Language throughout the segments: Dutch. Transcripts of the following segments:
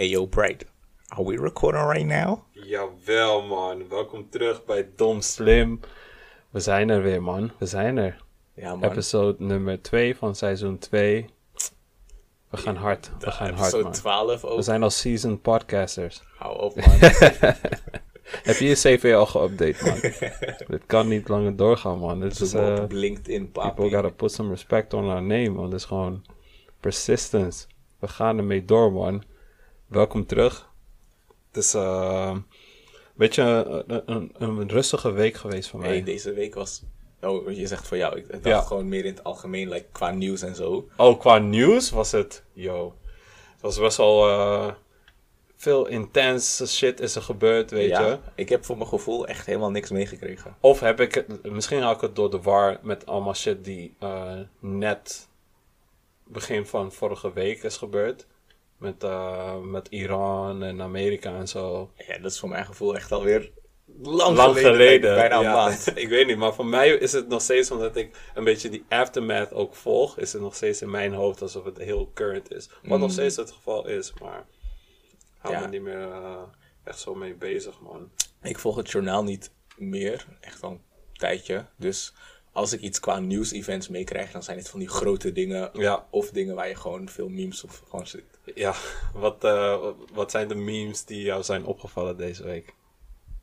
Hey yo, Bright. Are we recording right now? Jawel, man. Welkom terug bij Dom Slim. We zijn er weer, man. We zijn er. Ja, man. Episode nummer 2 van seizoen 2. We gaan hard. We gaan hard, Episode man. 12 ook. We zijn al seasoned podcasters. Hou op, man. Heb je je CV al geüpdate, man? Dit kan niet langer doorgaan, man. Dit is, op LinkedIn, papi. people gotta put some respect on our name, man. Dit is gewoon persistence. We gaan ermee door, man. Welkom terug. Het is eh, een beetje een, een, een rustige week geweest voor mij. Hey, deze week was... Oh, je zegt voor jou. Ik dacht Ja. gewoon meer in het algemeen, like, qua nieuws en zo. Oh, qua nieuws was het, yo. Het was best wel eh, veel intense shit is er gebeurd, weet je. ja, ik heb voor mijn gevoel echt helemaal niks meegekregen. Of heb ik het, misschien had ik het door de war met allemaal shit die eh, net begin van vorige week is gebeurd. Met, eh, met Iran en Amerika en zo. Ja, dat is voor mijn gevoel echt alweer lang, Lang geleden. geleden. Bijna een ja. maand. ik weet niet, maar voor mij is het nog steeds, omdat ik een beetje die aftermath ook volg, is het nog steeds in mijn hoofd alsof het heel current is. Wat nog Mm. steeds het geval is, maar hou Ja. me niet meer eh, echt zo mee bezig, man. Ik volg het journaal niet meer, echt al een tijdje. Dus als ik iets qua nieuws-events meekrijg, dan zijn het van die grote dingen. Ja. Of dingen waar je gewoon veel memes of gewoon. Ja, wat, eh, wat zijn de memes die jou zijn opgevallen deze week?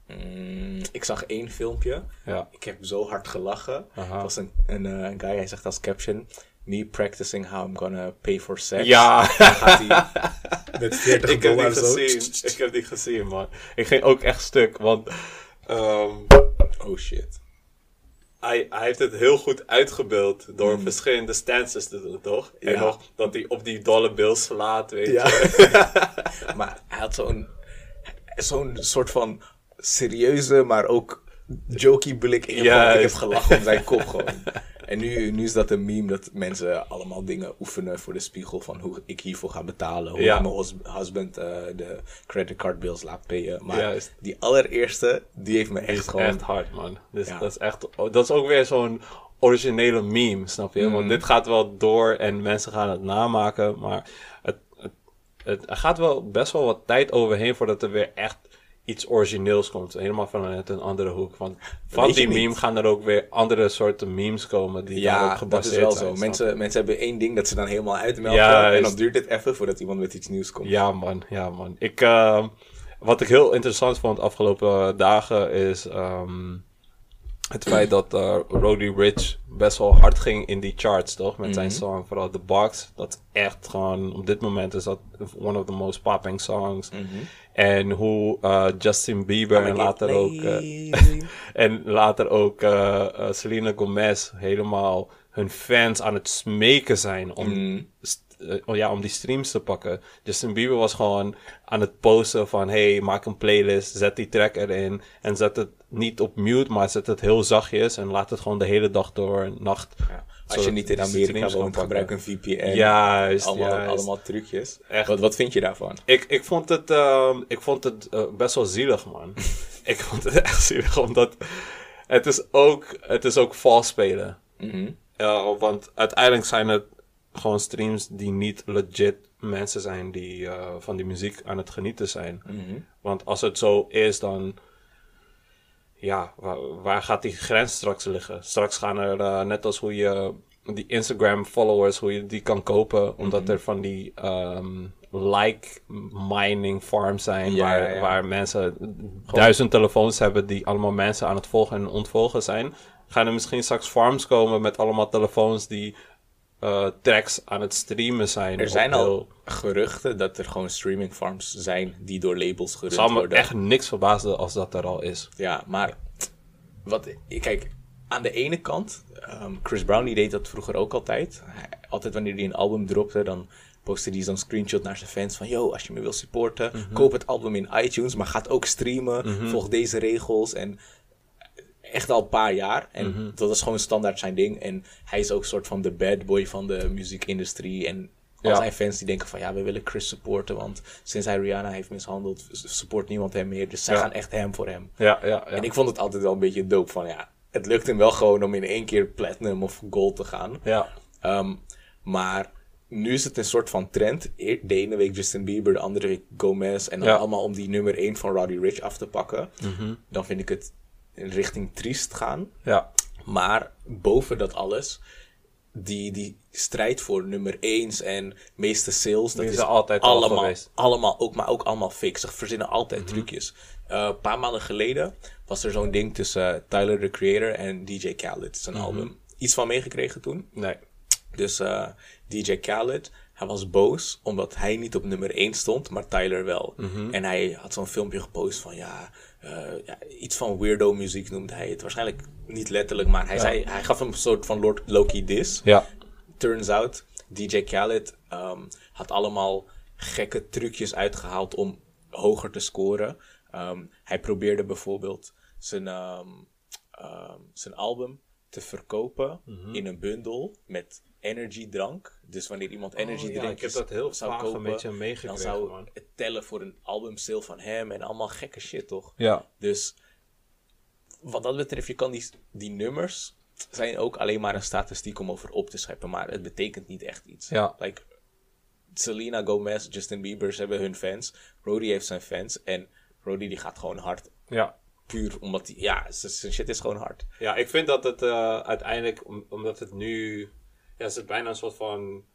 Mm, ik zag één filmpje. Ja. Ik heb zo hard gelachen. Aha. Het was een, een, eh, een guy, hij zegt als caption... Me practicing how I'm gonna pay for sex. Ja. Dan gaat hij met 40 ik heb dollar die zo... gezien. Ik heb die gezien, man. Ik ging ook echt stuk, want ehm, Oh shit. Hij, hij heeft het heel goed uitgebeeld door verschillende stances te doen, toch? Ja. nog dat hij op die dollar bill slaat, weet Ja. je. maar hij had zo'n zo'n soort van serieuze, maar ook jokey blik. Ik heb, Ja, ik heb gelachen om zijn kop gewoon. En nu, nu is dat een meme dat mensen allemaal dingen oefenen voor de spiegel van hoe ik hiervoor ga betalen. Hoe Ja. mijn hus- husband eh, de creditcard bills laat payen. Maar Juist. die allereerste, die heeft me echt is gewoon... echt hard, man. Dus Ja. dat is echt, oh, dat is ook weer zo'n originele meme, snap je? Mm. Want dit gaat wel door en mensen gaan het namaken, maar het, het, het, er gaat wel best wel wat tijd overheen voordat er weer echt iets origineels komt. Helemaal vanuit een andere hoek. Van je die niet. meme gaan er ook weer andere soorten memes komen die Ja, daarop dat gebaseerd is wel zijn. zo. snap je? Mensen, mensen hebben één ding dat ze dan helemaal uitmelken. Juist. En dan duurt het even voordat iemand met iets nieuws komt. Ja, man. Ja, man. Ik, ehm, wat ik heel interessant vond de afgelopen dagen is ehm, het feit dat eh Roddy Rich best wel hard ging in die charts, toch? Met zijn song, vooral The Box. Dat is echt gewoon, op dit moment is dat one of the most popping songs. En hoe eh, Justin Bieber en later ook... eh, en later ook eh, eh, Selena Gomez helemaal hun fans aan het smeken zijn om, eh, oh ja, om die streams te pakken. Justin Bieber was gewoon aan het posten van hey, maak een playlist, zet die track erin en zet het niet op mute, maar zet het heel zachtjes en laat het gewoon de hele dag door, nacht. Ja. Als je niet in Amerika woont, gebruik een VPN. Juist, allemaal, juist. allemaal trucjes. Echt. Wat, wat vind je daarvan? Ik, ik vond het, ehm, ik vond het eh, best wel zielig, man. ik vond het echt zielig, omdat het is ook, het is ook vals spelen. Ja, want uiteindelijk zijn het gewoon streams die niet legit mensen zijn die eh, van die muziek aan het genieten zijn. Mhm. Want als het zo is, dan. Ja, waar, waar gaat die grens straks liggen? Straks gaan er, eh, net als hoe je die Instagram-followers, hoe je die kan kopen, omdat Mhm. er van die ehm, like mining farms zijn, Ja, waar, ja, waar mensen duizend telefoons hebben die allemaal mensen aan het volgen en ontvolgen zijn. Gaan er misschien straks farms komen met allemaal telefoons die eh, tracks aan het streamen zijn. Er zijn al geruchten dat er gewoon streaming farms zijn die door labels gerund Het zal me worden. echt niks verbazen als dat er al is. Ja, maar wat, kijk, aan de ene kant, ehm, Chris Brown die deed dat vroeger ook altijd. Hij- altijd wanneer hij een album dropte, dan postte hij zo'n screenshot naar zijn fans van... Yo, als je me wil supporten, Mhm. koop het album in iTunes, maar ga het ook streamen. Volg deze regels en echt al een paar jaar. En Mhm. dat is gewoon standaard zijn ding. En hij is ook een soort van de bad boy van de muziekindustrie. En al Ja. zijn fans die denken van ja, we willen Chris supporten. Want sinds hij Rihanna heeft mishandeld, support niemand hem meer. Dus zij Ja. gaan echt hem voor hem. Ja, ja, ja. En ik vond het altijd wel een beetje dope van ja, het lukt hem wel gewoon om in één keer platinum of gold te gaan. ja. Ehm, maar nu is het een soort van trend. De ene week Justin Bieber, de andere week Gomez. En dan allemaal om die nummer 1 van Roddy Rich af te pakken. Mhm. Dan vind ik het richting triest gaan. Ja. Maar boven dat alles, die, die strijd voor nummer 1 en meeste sales, dat Die is altijd al allemaal, allemaal ook, maar ook allemaal fake. Ze verzinnen altijd trucjes. Eh, een paar maanden geleden was er zo'n ding tussen eh, Tyler, the Creator, en DJ Khaled, zijn album. Iets van meegekregen toen. Nee. Dus eh, DJ Khaled, hij was boos omdat hij niet op nummer 1 stond, maar Tyler wel. En hij had zo'n filmpje gepost van ja, eh, ja, iets van weirdo muziek noemde hij het. Waarschijnlijk niet letterlijk, maar hij, zei, hij gaf hem een soort van Lord Loki diss. Ja. Turns out, DJ Khaled ehm, had allemaal gekke trucjes uitgehaald om hoger te scoren. Ehm, hij probeerde bijvoorbeeld zijn, ehm, zijn album te verkopen Mhm. in een bundel met energiedrank. Dus wanneer iemand energy Oh, ja, drinkjes ik heb dat heel zou vaag een kopen, beetje meegekregen, dan zou man. het tellen voor een albumsale van hem en allemaal gekke shit, toch? Ja. Dus wat dat betreft, je kan die, die nummers zijn ook alleen maar een statistiek om over op te scheppen, maar het betekent niet echt iets. Ja. Like, Selena Gomez, Justin Bieber, ze hebben hun fans. Roddy heeft zijn fans en Roddy die gaat gewoon hard. Ja. Puur omdat hij, ja, zijn shit is gewoon hard. Ja, ik vind dat het eh, uiteindelijk, om- omdat het nu, ja, is het bijna een soort van,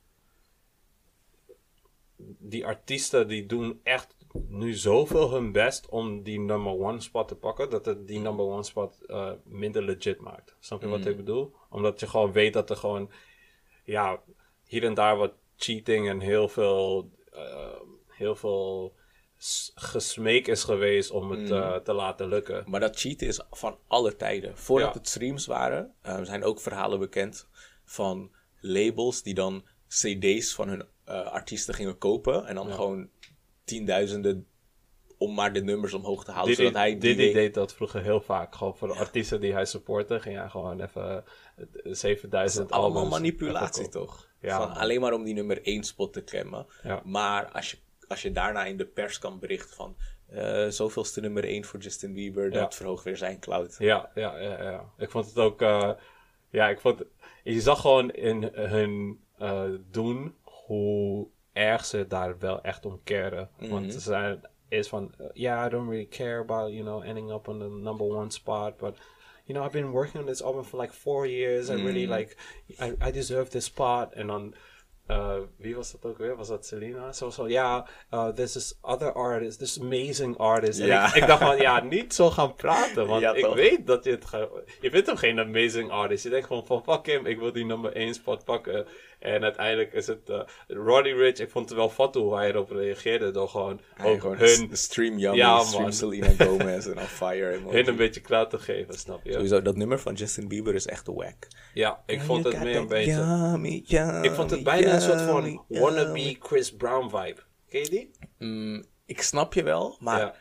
die artiesten die doen echt nu zoveel hun best om die number one spot te pakken, dat het die number one spot eh, minder legit maakt. Snap je wat ik bedoel? Omdat je gewoon weet dat er gewoon, ja, hier en daar wat cheating en heel veel, eh, heel veel gesmeek is geweest om het eh, te laten lukken. Maar dat cheaten is van alle tijden. Voordat Ja. het streams waren, zijn ook verhalen bekend van labels die dan CD's van hun eh, artiesten gingen kopen. En dan gewoon tienduizenden om maar de nummers omhoog te halen. Diddy, zodat hij Diddy week- deed dat vroeger heel vaak. Gewoon voor de artiesten die hij supportte, ging hij gewoon even eh, 7000 allemaal albums manipulatie even kopen. toch? Ja, Van alleen maar om die nummer 1 spot te klemmen. Ja. Maar als je, als je daarna in de pers kan berichten van... eh zoveelste nummer 1 voor Justin Bieber, Ja. dat verhoogt weer zijn cloud. Ja, ja, ja, ja. Ik vond het ook, eh, ja, ik vond, je zag gewoon in hun eh, doen hoe erg ze daar wel echt om caren. Want ze zijn eerst van, yeah, I don't really care about, you know, ending up on the number one spot, but you know, I've been working on this album for like four years. I really like, I, I deserve this spot. En dan, uh, wie was dat ook weer? Was dat Selena? Zo, zo, ja, uh, there's this other artist, this amazing artist. Ja. ik, ik dacht van, ja, niet zo gaan praten, want Ja, ik weet dat je het gaat... Je vindt hem geen amazing artist. Je denkt gewoon van, fuck hem, ik wil die nummer 1 spot pakken. En uiteindelijk is het, uh, Roddy Rich, ik vond het wel fat hoe hij erop reageerde, door gewoon ook gewoon hun, stream Yummy, Ja, stream man. Selena Gomez en On Fire. emoji. hun een beetje klaar te geven, snap je? Sowieso, dat nummer van Justin Bieber is echt wack. Ja, ik vond het meer een beetje... Yummy, yummy, Ik vond het bijna een soort van wannabe. Chris Brown vibe. Ken je die? Mm, ik snap je wel, maar Ja.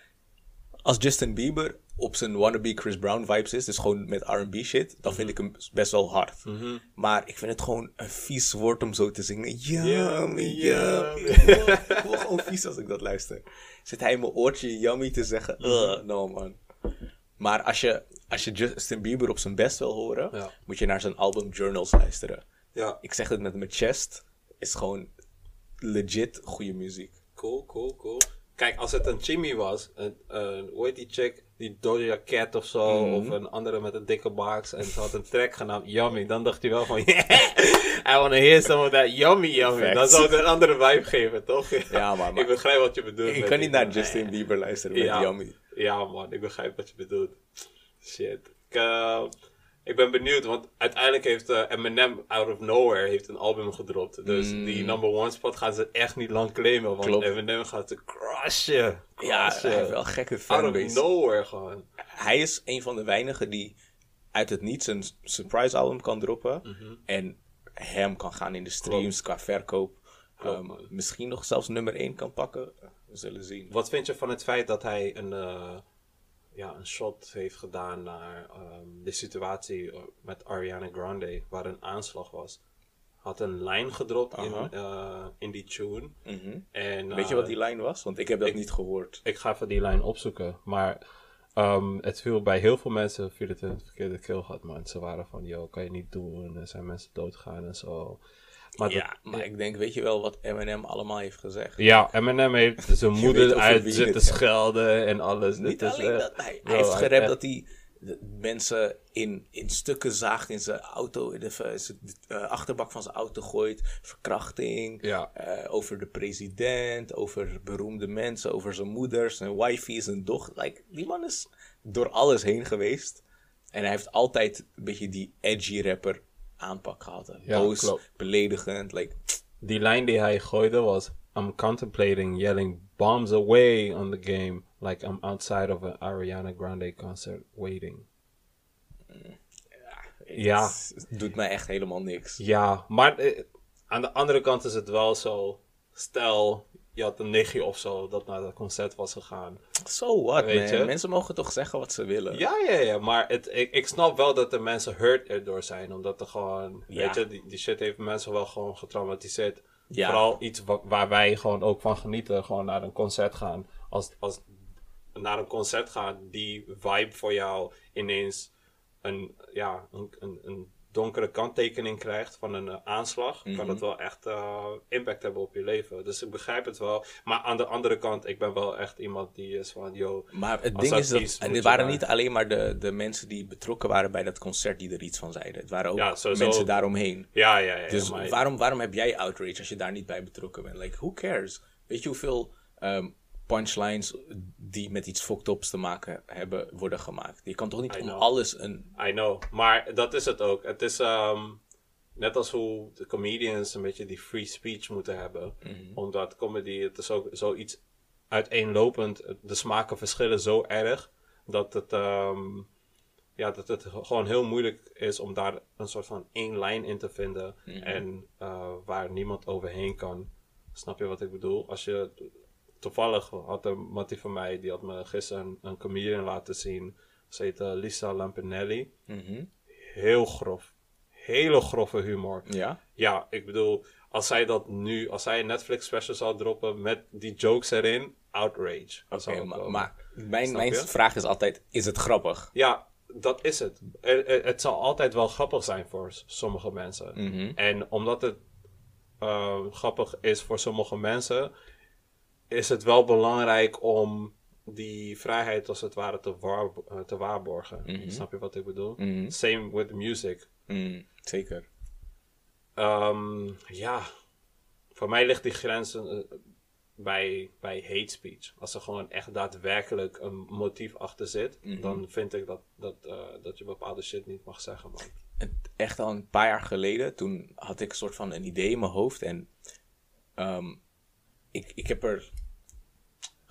als Justin Bieber op zijn wannabe Chris Brown vibes is, dus gewoon met R&B shit, dan vind ik hem best wel hard. Mhm. Maar ik vind het gewoon een vies woord om zo te zingen. Yummy, Yummy. Ik word- gewoon vies als ik dat luister. Zit hij in mijn oortje yummy te zeggen? Mhm. Ugh, no man. Maar als je, als je Justin Bieber op zijn best wil horen, Ja. moet je naar zijn album Journals luisteren. Ja. Ik zeg het met mijn chest, is gewoon legit goede muziek. Cool, cool, cool. Kijk, als het een Jimmy was, een, een, hoe heet die chick? Die Doja Cat of zo, Mhm. of een andere met een dikke box en ze had een track genaamd Yummy, dan dacht hij wel van, yeah, I wanna hear some of that yummy yummy. Facts. Dan zou het een andere vibe geven, toch? Ja, maar- maar- ik begrijp wat je bedoelt. Ik kan niet naar Justin Bieber luisteren met ja, Yummy. Ja, man, ik begrijp wat je bedoelt. Shit. Ik, eh, ik ben benieuwd, want uiteindelijk heeft eh, Eminem out of nowhere heeft een album gedropt. Dus die number one spot gaan ze echt niet lang claimen, want Mm. Klopt. Eminem gaat ze crushen. Ja, hij heeft wel gekke Out of fanbase. nowhere gewoon. Hij is een van de weinigen die uit het niets een surprise album kan droppen. Mhm. En hem kan gaan in de streams qua verkoop. Ehm, misschien nog zelfs nummer 1 kan pakken. We zullen zien. Wat vind je van het feit dat hij een, eh, ja, een shot heeft gedaan naar ehm, de situatie met Ariana Grande, waar een aanslag was? Had een lijn gedropt in, eh, in die tune. Mhm. En, Weet je eh, wat die lijn was? Want ik heb dat ik- niet gehoord. ik ga even die lijn opzoeken. Maar ehm, het viel bij heel veel mensen viel het een verkeerde gehad, man. Ze waren van, yo, kan je niet doen. Er zijn mensen doodgaan en zo. Maar ja, dat- maar ik denk, weet je wel wat Eminem allemaal heeft gezegd? ja, Eminem heeft zijn moeder uit zitten schelden en alles. Niet is alleen dat, hij, Bro, heeft echt- dat hij mensen in, in stukken zaagt in zijn auto, in de, zijn eh, achterbak van zijn auto gooit, verkrachting, Ja. eh, over de president, over beroemde mensen, over zijn moeder, zijn wifey, zijn dochter. Like, die man is door alles heen geweest en hij heeft altijd een beetje die edgy rapper aanpak gehad. Ja, Boos, klopt. beledigend, like, Die lijn die hij gooide was... I'm contemplating yelling bombs away on the game. Like I'm outside of an Ariana Grande concert waiting. Ja. het doet mij echt helemaal niks. Ja, maar eh, aan de andere kant is het wel zo... Stel, je had een nichtje of zo dat naar dat concert was gegaan. So what, Weet man? je? Mensen mogen toch zeggen wat ze willen. Ja, ja, ja, maar het, ik, ik snap wel dat de mensen hurt erdoor zijn. Omdat er gewoon, Ja. weet je, die, die shit heeft mensen wel gewoon getraumatiseerd. Ja. Vooral iets wa- waar wij gewoon ook van genieten. Gewoon naar een concert gaan. Als, als naar een concert gaan, die vibe voor jou ineens een, ja, een, een, een donkere kanttekening krijgt van een eh, aanslag, kan dat wel echt eh, impact hebben op je leven. Dus ik begrijp het wel. Maar aan de andere kant, ik ben wel echt iemand die is van, yo, Maar het ding is dat en dit waren niet alleen maar de, de mensen die betrokken waren bij dat concert die er iets van zeiden. Het waren ook Ja, sowieso mensen daaromheen. ja, ja, ja. Dus maar- waarom, waarom heb jij outrage als je daar niet bij betrokken bent? Like, who cares? Weet je hoeveel ehm, punchlines die met iets fucked ups te maken hebben, worden gemaakt? Je kan toch niet I om know. alles een... I know, maar dat is het ook. Het is ehm, net als hoe de comedians een beetje die free speech moeten hebben. Omdat comedy, het is ook zoiets uiteenlopend. De smaken verschillen zo erg dat het, ehm, ja, dat het gewoon heel moeilijk is om daar een soort van één lijn in te vinden. En eh, waar niemand overheen kan. Snap je wat ik bedoel? Als je toevallig had een mattie van mij, die had me gisteren een, een comedian laten zien. Ze heet eh, Lisa Lampanelli. Mhm. Heel grof. Hele grove humor. Ja? Ja, ik bedoel, als zij dat nu, als zij een Netflix special zou droppen met die jokes erin, outrage. Oké, ook maar, maar mijn, Snap mijn je? vraag is altijd, is het grappig? Ja, dat is het. Er- er- het zal altijd wel grappig zijn voor sommige mensen. Mhm. En omdat het eh, grappig is voor sommige mensen, is het wel belangrijk om die vrijheid als het ware te, waar, te waarborgen. Snap je wat ik bedoel? Mhm. Same with music. Mm, zeker. Ehm, ja, voor mij ligt die grens eh, bij, bij hate speech. Als er gewoon echt daadwerkelijk een motief achter zit, dan vind ik dat, dat, eh, dat je bepaalde shit niet mag zeggen, man. echt al een paar jaar geleden, toen had ik een soort van een idee in mijn hoofd. En ehm, ik, ik heb er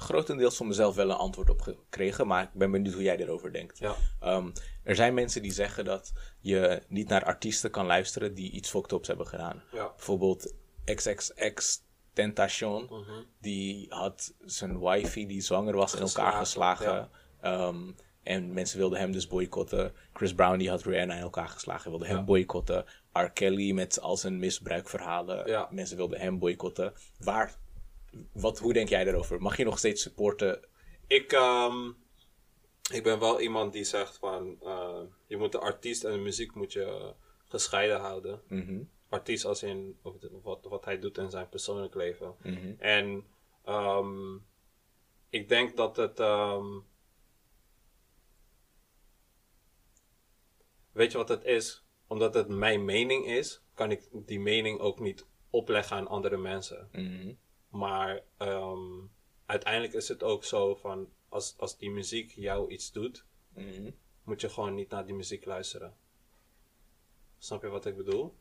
grotendeels van mezelf wel een antwoord op gekregen. Maar ik ben benieuwd hoe jij erover denkt. Ja. Ehm, er zijn mensen die zeggen dat je niet naar artiesten kan luisteren die iets fucked ups hebben gedaan. Ja. Bijvoorbeeld XXX Tentation. Mhm. Die had zijn wifey die zwanger was in elkaar Geslagen. Ehm, en mensen wilden hem dus boycotten. Chris Brown die had Rihanna in elkaar geslagen, wilde hem boycotten. R. Kelly met al zijn misbruikverhalen. Ja. Mensen wilden hem boycotten. Waar, wat, hoe denk jij daarover? Mag je nog steeds supporten? Ik, ehm, ik ben wel iemand die zegt van, eh, je moet de artiest en de muziek moet je gescheiden houden. Mhm. Artiest als in of de- wat, wat hij doet in zijn persoonlijk leven. Mhm. En ehm, ik denk dat het. ehm, weet je wat het is? Omdat het mijn mening is, kan ik die mening ook niet opleggen aan andere mensen. Mhm. Maar ehm, uiteindelijk is het ook zo van als, als die muziek jou iets doet, Mhm. moet je gewoon niet naar die muziek luisteren. Snap je wat ik bedoel?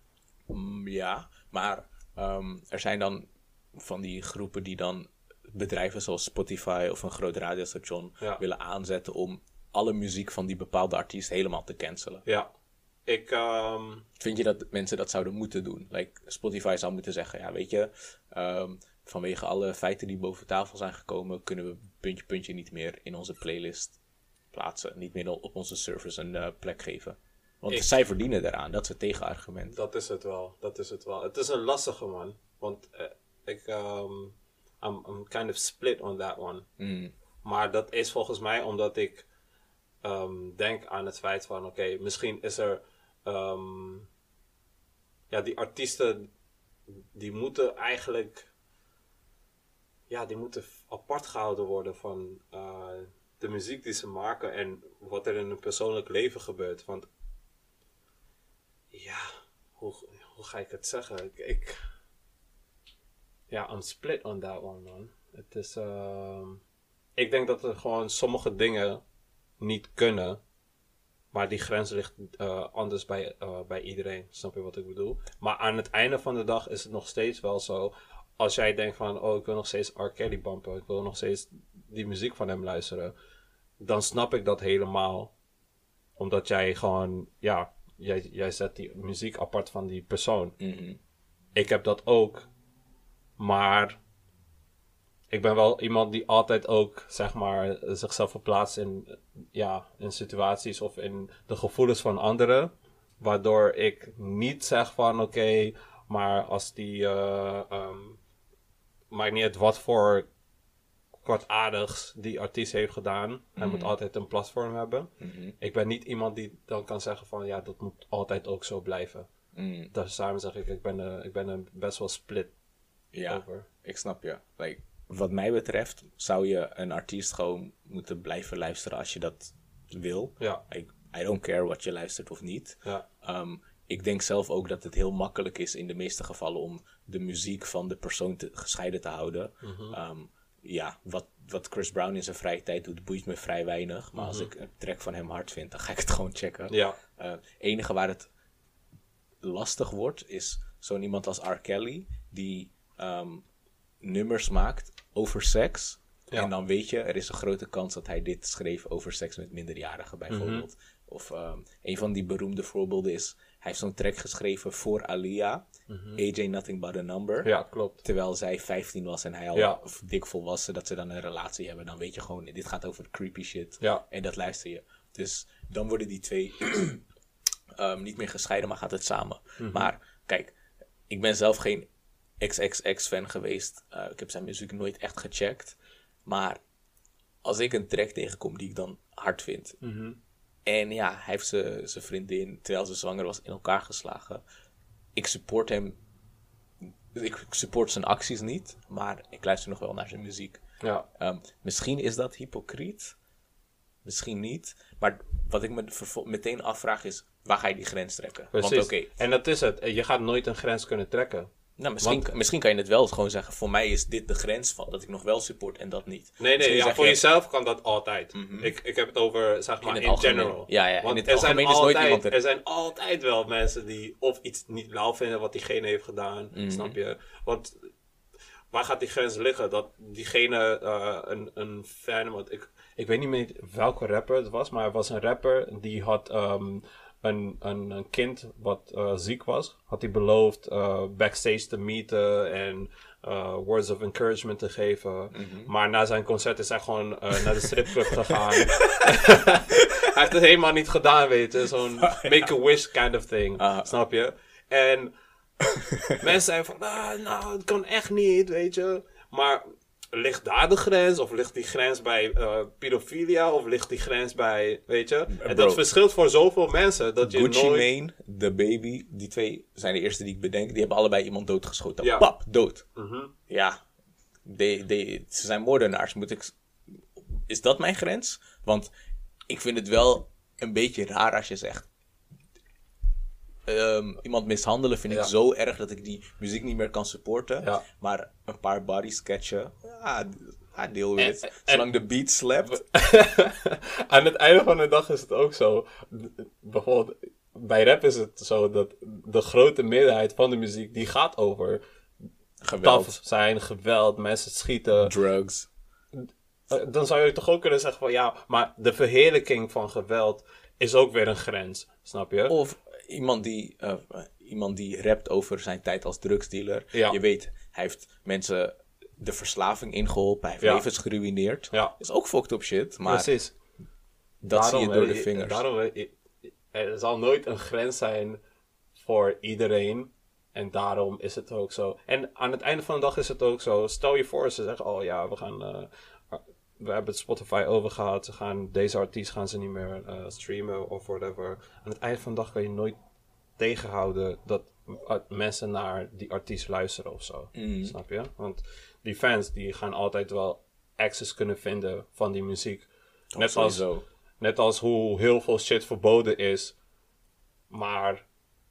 Mm, Ja, maar ehm, er zijn dan van die groepen die dan bedrijven zoals Spotify of een groot radiostation Ja. willen aanzetten om alle muziek van die bepaalde artiest helemaal te cancelen. Ja. Ik, ehm, Vind je dat mensen dat zouden moeten doen? Like, Spotify zou moeten zeggen, ja weet je, vanwege alle feiten die boven tafel zijn gekomen, kunnen we puntje puntje niet meer in onze playlist plaatsen. Niet meer op onze service een eh, plek geven. Want Ik- zij verdienen daaraan, dat is het tegenargument. Dat is het wel, dat is het wel. Het is een lastige man, want eh, ik, ehm I'm, I'm kind of split on that one. Mm, Maar dat is volgens mij omdat ik ehm, denk aan het feit van, oké, misschien is er, ehm, ja, die artiesten die moeten eigenlijk, ja, die moeten apart gehouden worden van eh, de muziek die ze maken en wat er in hun persoonlijk leven gebeurt. Want, ja, hoe, hoe ga ik het zeggen? Ik, ik ja, I'm split on that one, man. Het is, ehm, ik denk dat er gewoon sommige dingen niet kunnen. Maar die grens ligt eh, anders bij, eh, bij iedereen. Snap je wat ik bedoel? Maar aan het einde van de dag is het nog steeds wel zo. Als jij denkt van, oh, ik wil nog steeds R. Kelly bumpen. Ik wil nog steeds die muziek van hem luisteren. Dan snap ik dat helemaal. Omdat jij gewoon, ja, jij, jij zet die muziek apart van die persoon. Mhm. Ik heb dat ook. Maar ik ben wel iemand die altijd ook, zeg maar, zichzelf verplaatst in, ja, in situaties of in de gevoelens van anderen. Waardoor ik niet zeg van, oké, maar als die, eh, ehm, maakt niet uit wat voor kwartaardigs die artiest heeft gedaan. Hij moet altijd een platform hebben. Mhm. Ik ben niet iemand die dan kan zeggen van, ja, dat moet altijd ook zo blijven. Mhm. Dus samen zeg ik, ik ben, er, ik ben er best wel split Ja, over. ik snap je. Like, wat mij betreft zou je een artiest gewoon moeten blijven luisteren als je dat wil. Ja, Like, I don't care wat je luistert of niet. ja, Ehm, ik denk zelf ook dat het heel makkelijk is in de meeste gevallen om de muziek van de persoon te, gescheiden te houden. Ehm, ja, wat, wat Chris Brown in zijn vrije tijd doet, boeit me vrij weinig. Maar als ik een track van hem hard vind, dan ga ik het gewoon checken. ja, Het enige waar het lastig wordt, is zo'n iemand als R. Kelly, die ehm, nummers maakt over seks. Ja. En dan weet je, er is een grote kans dat hij dit schreef over seks met minderjarigen, bijvoorbeeld. Of ehm, een van die beroemde voorbeelden is, hij heeft zo'n track geschreven voor Alia, AJ Nothing But A Number. ja, klopt. Terwijl zij 15 was en hij al Ja. dik volwassen, dat ze dan een relatie hebben. Dan weet je gewoon, dit gaat over creepy shit. Ja. En dat luister je. Dus dan worden die twee ehm, niet meer gescheiden, maar gaat het samen. Mhm. Maar kijk, ik ben zelf geen XXX-fan geweest. Eh, ik heb zijn muziek nooit echt gecheckt. Maar als ik een track tegenkom die ik dan hard vind. Mhm. En ja, hij heeft zijn vriendin, terwijl ze zwanger was, in elkaar geslagen. Ik support hem. Ik support zijn acties niet, maar ik luister nog wel naar zijn muziek. Ja, Ehm, misschien is dat hypocriet. Misschien niet. Maar wat ik me meteen afvraag is, waar ga je die grens trekken? precies. Want oké, En dat is het. Je gaat nooit een grens kunnen trekken. Nou, misschien, Want- misschien kan je het wel gewoon zeggen, voor mij is dit de grens van dat ik nog wel support en dat niet. Nee, nee, ja, voor je, jezelf kan dat altijd. ik, ik heb het over, zeg maar, in, general. Ja, ja, in Want het er zijn, nooit altijd, iemand er- er zijn altijd wel mensen die of iets niet lauw vinden wat diegene heeft gedaan. Mhm. Snap je? Want waar gaat die grens liggen? Dat diegene eh, een, een fan... Want ik, ik weet niet meer welke rapper het was, maar er was een rapper die had... ehm, een, een, een kind wat eh, ziek was, had hij beloofd eh, backstage te meeten en eh, words of encouragement te geven. Maar na zijn concert is hij gewoon naar de stripclub gegaan. hij heeft het helemaal niet gedaan, weet je. Zo'n make-a-wish kind of thing. Ah. Snap je? En mensen zijn van, ah, nou, het kan echt niet, weet je. Maar ligt daar de grens? Of ligt die grens bij eh pedofilia? Of ligt die grens bij, weet je? En dat verschilt voor zoveel mensen. Dat je Gucci nooit... Mane, The Baby, die twee zijn de eerste die ik bedenk. Die hebben allebei iemand doodgeschoten. Ja. Pap, dood. Mhm. Ja, de, de, ze zijn moordenaars. Moet ik... Is dat mijn grens? Want ik vind het wel een beetje raar als je zegt... ehm, iemand mishandelen vind ik zo erg dat ik die muziek niet meer kan supporten. Ja. Maar een paar body sketchen, ja, I deal with. En- Zolang de beat slapt. Aan het einde van de dag is het ook zo. Bijvoorbeeld, bij rap is het zo dat de grote meerderheid van de muziek die gaat over Geweld, taf zijn, geweld, mensen schieten. drugs. Eh, Dan zou je toch ook kunnen zeggen van ja, maar de verheerlijking van geweld is ook weer een grens, snap je? Of iemand die, eh, iemand die rapt over zijn tijd als drugsdealer. Ja. Je weet, hij heeft mensen de verslaving ingeholpen. Hij heeft Ja. levens geruineerd. Ja. is ook fucked up shit. Maar Precies. dat zie je door de eh, vingers. Daarom, eh, er zal nooit een grens zijn voor iedereen. En daarom is het ook zo. En aan het einde van de dag is het ook zo. Stel je voor, ze zeggen, oh ja, we gaan... we hebben het Spotify overgehaald. Ze gaan, deze artiest gaan ze niet meer eh, streamen of whatever. Aan het einde van de dag kan je nooit tegenhouden dat uh, mensen naar die artiest luisteren of zo. Mm. Snap je? Want die fans die gaan altijd wel access kunnen vinden van die muziek. Net als, net als hoe heel veel shit verboden is, maar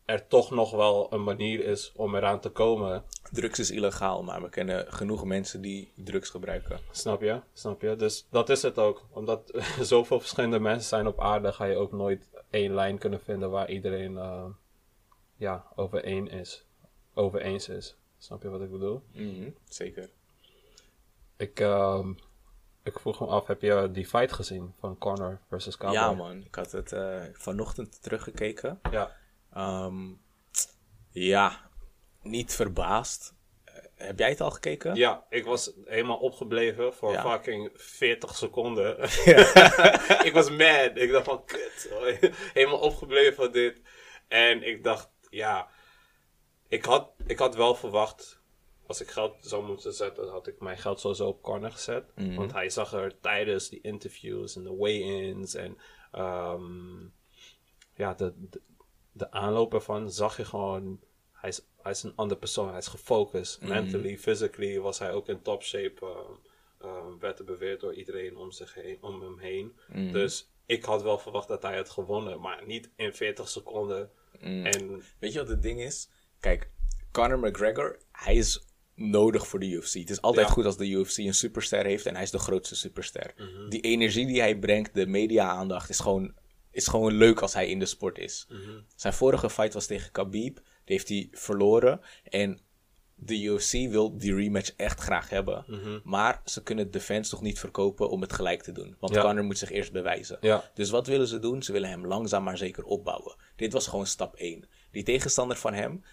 er toch nog wel een manier is om eraan te komen. Drugs is illegaal, maar we kennen genoeg mensen die drugs gebruiken. Snap je? Snap je? Dus dat is het ook. Omdat er zoveel verschillende mensen zijn op aarde, ga je ook nooit één lijn kunnen vinden waar iedereen eh, ja, over één is. Over eens is. Snap je wat ik bedoel? Mhm, Zeker. Ik, ehm, ik vroeg me af, heb je die fight gezien van Conor versus Cowboy? Ja, man. Ik had het eh, vanochtend teruggekeken. Ja. Ehm, ja, niet verbaasd. Heb jij het al gekeken? Ja, ik was helemaal opgebleven voor Ja. fucking 40 seconden. ik was mad. Ik dacht van, kut. helemaal opgebleven van dit. En ik dacht, ja, ik had, ik had wel verwacht, als ik geld zou moeten zetten, had ik mijn geld sowieso op corner gezet. Want hij zag er tijdens die interviews en de weigh-ins en ehm, ja, de, de, de aanloop ervan zag je gewoon, hij is, hij is een andere persoon, hij is gefocust. Mentally, physically was hij ook in top shape. ehm, ehm, werd er beweerd door iedereen om, zich heen, om hem heen. Dus ik had wel verwacht dat hij had gewonnen, maar niet in 40 seconden. En Weet je wat het ding is? Kijk, Conor McGregor, hij is nodig voor de UFC. Het is altijd Ja. goed als de UFC een superster heeft en hij is de grootste superster. Mhm. Die energie die hij brengt, de media-aandacht, is gewoon, is gewoon leuk als hij in de sport is. Mhm. Zijn vorige fight was tegen Khabib, die heeft hij verloren. En de UFC wil die rematch echt graag hebben. Mhm. Maar ze kunnen de fans nog niet verkopen om het gelijk te doen. Want Ja. Conor moet zich eerst bewijzen. Ja. Dus wat willen ze doen? Ze willen hem langzaam maar zeker opbouwen. Dit was gewoon stap 1. Die tegenstander van hem,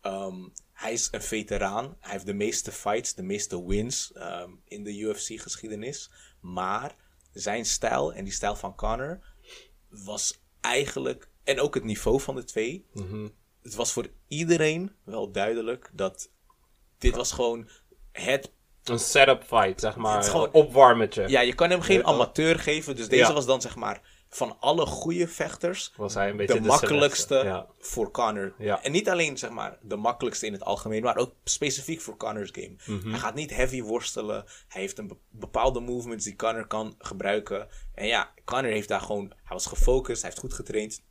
ehm, hij is een veteraan. Hij heeft de meeste fights, de meeste wins ehm, in de UFC-geschiedenis. Maar zijn stijl en die stijl van Conor was eigenlijk, en ook het niveau van de twee, het was voor iedereen wel duidelijk dat dit was gewoon het een setup fight, zeg maar. Het is gewoon- opwarmetje. Ja, je kan hem geen amateur geven. Dus deze Ja. was dan zeg maar van alle goede vechters Was hij een beetje de de makkelijkste ja. voor Connor. Ja. En niet alleen zeg maar de makkelijkste in het algemeen, maar ook specifiek voor Connor's game. Mhm. Hij gaat niet heavy worstelen. Hij heeft een be- bepaalde movements die Connor kan gebruiken. En ja, Connor heeft daar gewoon, hij was gefocust, hij heeft goed getraind.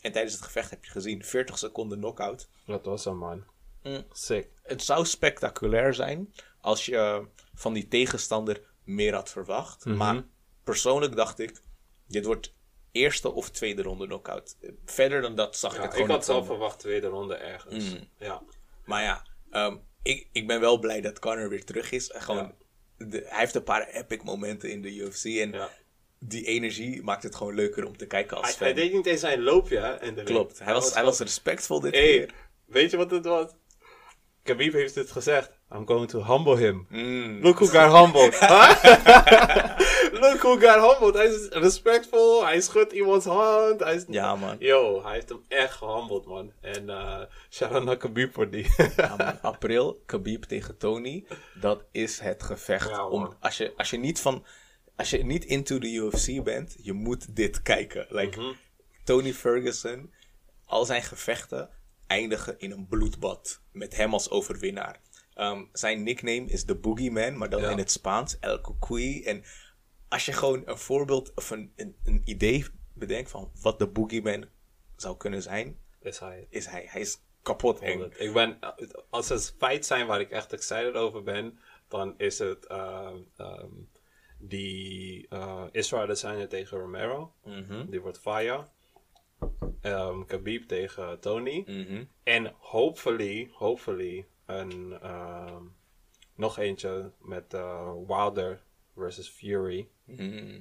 En tijdens het gevecht heb je gezien, 40 seconden knockout. Dat was hem, man. Mm. Sick. Het zou spectaculair zijn als je van die tegenstander meer had verwacht. Mhm. Maar persoonlijk dacht ik, dit wordt eerste of tweede ronde knockout. Verder dan dat zag ik het ik gewoon had niet zelf verwacht tweede ronde ergens. Ja. Maar ja, ehm, ik, ik ben wel blij dat Conor weer terug is. En Gewoon, de- hij heeft een paar epic momenten in de UFC. En Ja. die energie maakt het gewoon leuker om te kijken als Hij, fan. hij deed niet eens zijn loopje, hè? ring. Klopt, hij was, hij was respectvol dit Hey, keer. weet je wat het was? Khabib heeft het gezegd. I'm going to humble him. Mm. Look who got humbled. Look who got humbled. Hij is respectvol. Hij schudt iemands hand. Hij is... Ja, man. Yo, hij heeft hem echt gehandeld, man. En eh shout out naar Khabib voor die. Ja, man. April, Khabib tegen Tony. Dat is het gevecht. Ja, om, als, je, als je niet van... Als je niet into the UFC bent, je moet dit kijken. Like, Mhm. Tony Ferguson, al zijn gevechten eindigen in een bloedbad. Met hem als overwinnaar. Ehm, zijn nickname is de Boogeyman, maar dan Ja. in het Spaans, El Cucuy. En als je gewoon een voorbeeld of een, een, een idee bedenkt van wat de Boogeyman zou kunnen zijn, is hij. is hij. Hij is kapot eng. Ik ben, als er feit zijn waar ik echt excited over ben, dan is het ehm, ehm, die uh, Israël Adesanya tegen Romero. Mhm. Die wordt fire. Ehm Khabib tegen Tony. Mhm. En hopefully, hopefully, een, nog eentje met eh, Wilder versus Fury. Mhm.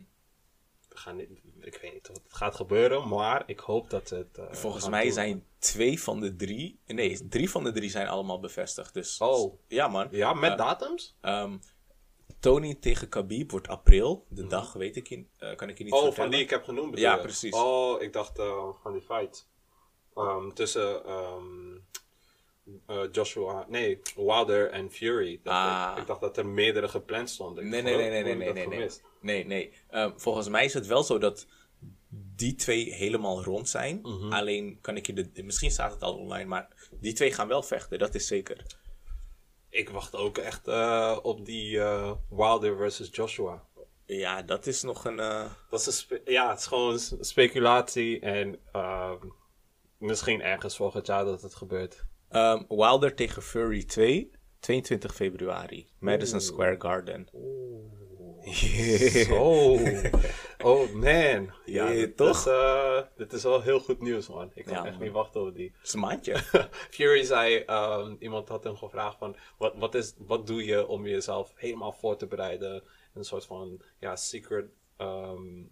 We gaan niet, ik weet niet of het gaat gebeuren, maar ik hoop dat het... eh, Volgens mij doen. zijn twee van de drie. Nee, drie van de drie zijn allemaal bevestigd. Dus, Oh. Ja, man. Ja, met Eh, datums? Ehm, Tony tegen Khabib wordt april. De dag weet ik je, eh, kan ik je niet Mhm. Oh, vertellen. van die ik heb genoemd bedoel Ja, precies. Oh, ik dacht van die fight. Ehm, tussen ehm, eh, Joshua, nee, Wilder en Fury. Ah. ik. ik dacht dat er meerdere gepland stonden. Ik Nee, nee, nee, oh, nee, nee, nee, nee, nee. Nee, nee. Volgens mij is het wel zo dat die twee helemaal rond zijn. Mhm. Alleen kan ik je de. Misschien staat het al online, maar die twee gaan wel vechten, dat is zeker. Ik wacht ook echt eh, op die eh, Wilder versus Joshua. Ja, dat is nog een. Dat is een ja, het is gewoon speculatie en ehm, misschien ergens volgend jaar dat het gebeurt. Ehm, Wilder tegen Furry 2, 22 februari, Madison Square Garden. Oh, oh man. Ja, dit toch? Is, eh, dit is wel heel goed nieuws, man. Ik kan Ja, echt man. niet wachten op die. Is een maandje. Fury zei, ehm, iemand had hem gevraagd van, wat, wat, is, wat doe je om jezelf helemaal voor te bereiden? Een soort van, ja, secret ehm,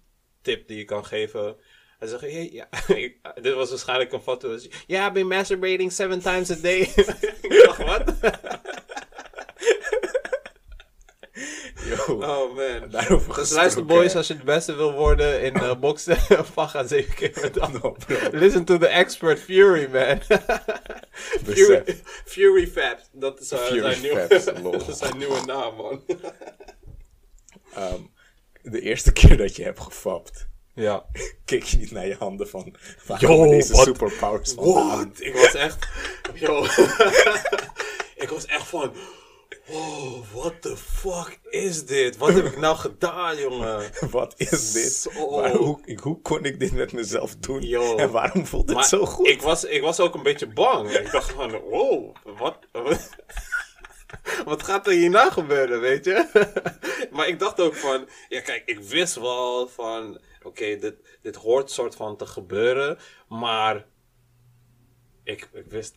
tip die je kan geven. Hij zegt, hey, ja, ik- dit was waarschijnlijk een foto. Ja, I've been masturbating seven times a day. ik dacht, wat? Yo, Oh man. daarover Dus luister boys, als je het beste wil worden in uh, boksen, fuck gaan zeven keer met bro. Listen to the expert Fury, man. Fury, Fury Fab, dat is, uh, Fury zijn, nieuwe, dat is zijn nieuwe naam, man. Ehm, de eerste keer dat je hebt gefapt, ja. keek je niet naar je handen van. Waar Yo, deze wat- superpowers? What? Ik was echt... Yo. ik was echt van... Wow, what the fuck is dit? Wat heb ik nou gedaan, jongen? Wat is dit? Zo. Waar, hoe, hoe kon ik dit met mezelf doen? Yo. En waarom voelt het Maar zo goed? Ik was, ik was ook een beetje bang. Ik dacht van, wow, wat, wat, wat gaat er hierna gebeuren, weet je? maar ik dacht ook van, ja kijk, ik wist wel van, oké, dit, dit hoort soort van te gebeuren. Maar ik, ik wist,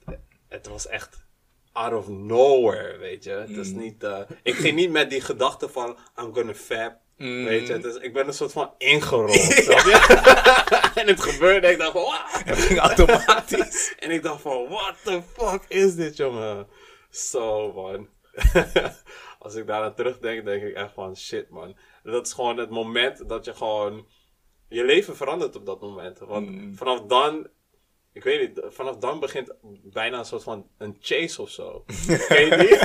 het was echt out of nowhere, weet je. Het is niet, eh, ik ging niet met die gedachte van, I'm gonna fab. Weet je, is, ik ben een soort van ingerold. en het gebeurde, ik dacht van. Het ging automatisch. En ik dacht van, what the fuck is dit, jongen? Zo, man. Als ik daaraan terugdenk, denk ik echt van, shit, man. Dat is gewoon het moment dat je gewoon... Je leven verandert op dat moment. Want vanaf dan... Ik weet niet, vanaf dan begint bijna een soort van een chase of zo. Ken je die?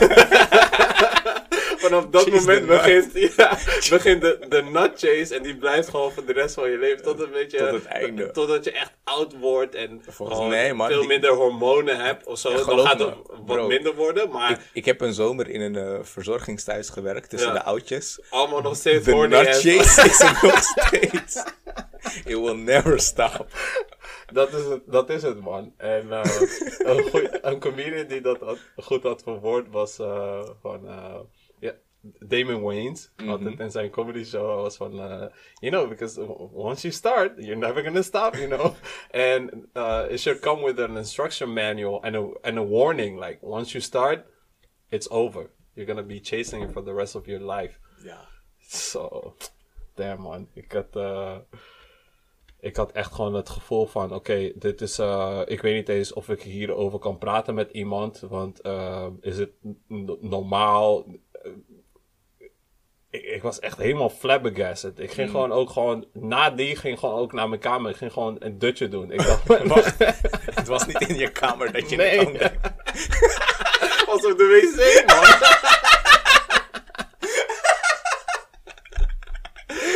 Vanaf dat moment begint, ja, begint de, de nut chase en die blijft gewoon voor de rest van je leven tot een beetje... Tot het einde. Totdat je echt oud wordt en mij, man, veel die- minder hormonen hebt of zo. Ja, dan gaat me, het wat minder worden, maar Ik, ik heb een zomer in een eh, verzorgingstehuis gewerkt tussen Ja. de oudjes. allemaal nog steeds De nut as- chase is er nog steeds. It will never stop. Dat is het, dat is het man. En eh, een, goeie- een comedian die dat had- goed had verwoord was eh, van... Damon Wayans. Altijd in zijn comedy show was van... eh, you know, because once you start, you're never gonna stop, you know. And uh, it should come with an instruction manual and a, and a warning. Like, once you start, it's over. You're gonna be chasing it for the rest of your life. Ja. Zo, damn man. Ik had, eh, ik had echt gewoon het gevoel van, oké, dit is, eh, ik weet niet eens of ik hierover kan praten met iemand, want is het n- normaal? Ik, ik was echt helemaal flabbergasted. Ik ging gewoon ook gewoon, na die ging gewoon ook naar mijn kamer. Ik ging gewoon een dutje doen. Ik dacht, wacht, Het was niet in je kamer dat je Nee. het ontdekte. was op de wc man.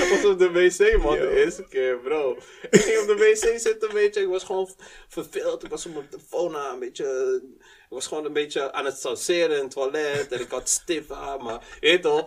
was op de wc, man, Yo. de eerste keer, bro. Ik ging op de wc zitten, weet je. Ik was gewoon verveeld. Ik was op mijn telefoon aan, een beetje... Ik was gewoon een beetje aan het sauseren in het toilet. En ik had stif aan, maar... Je weet toch...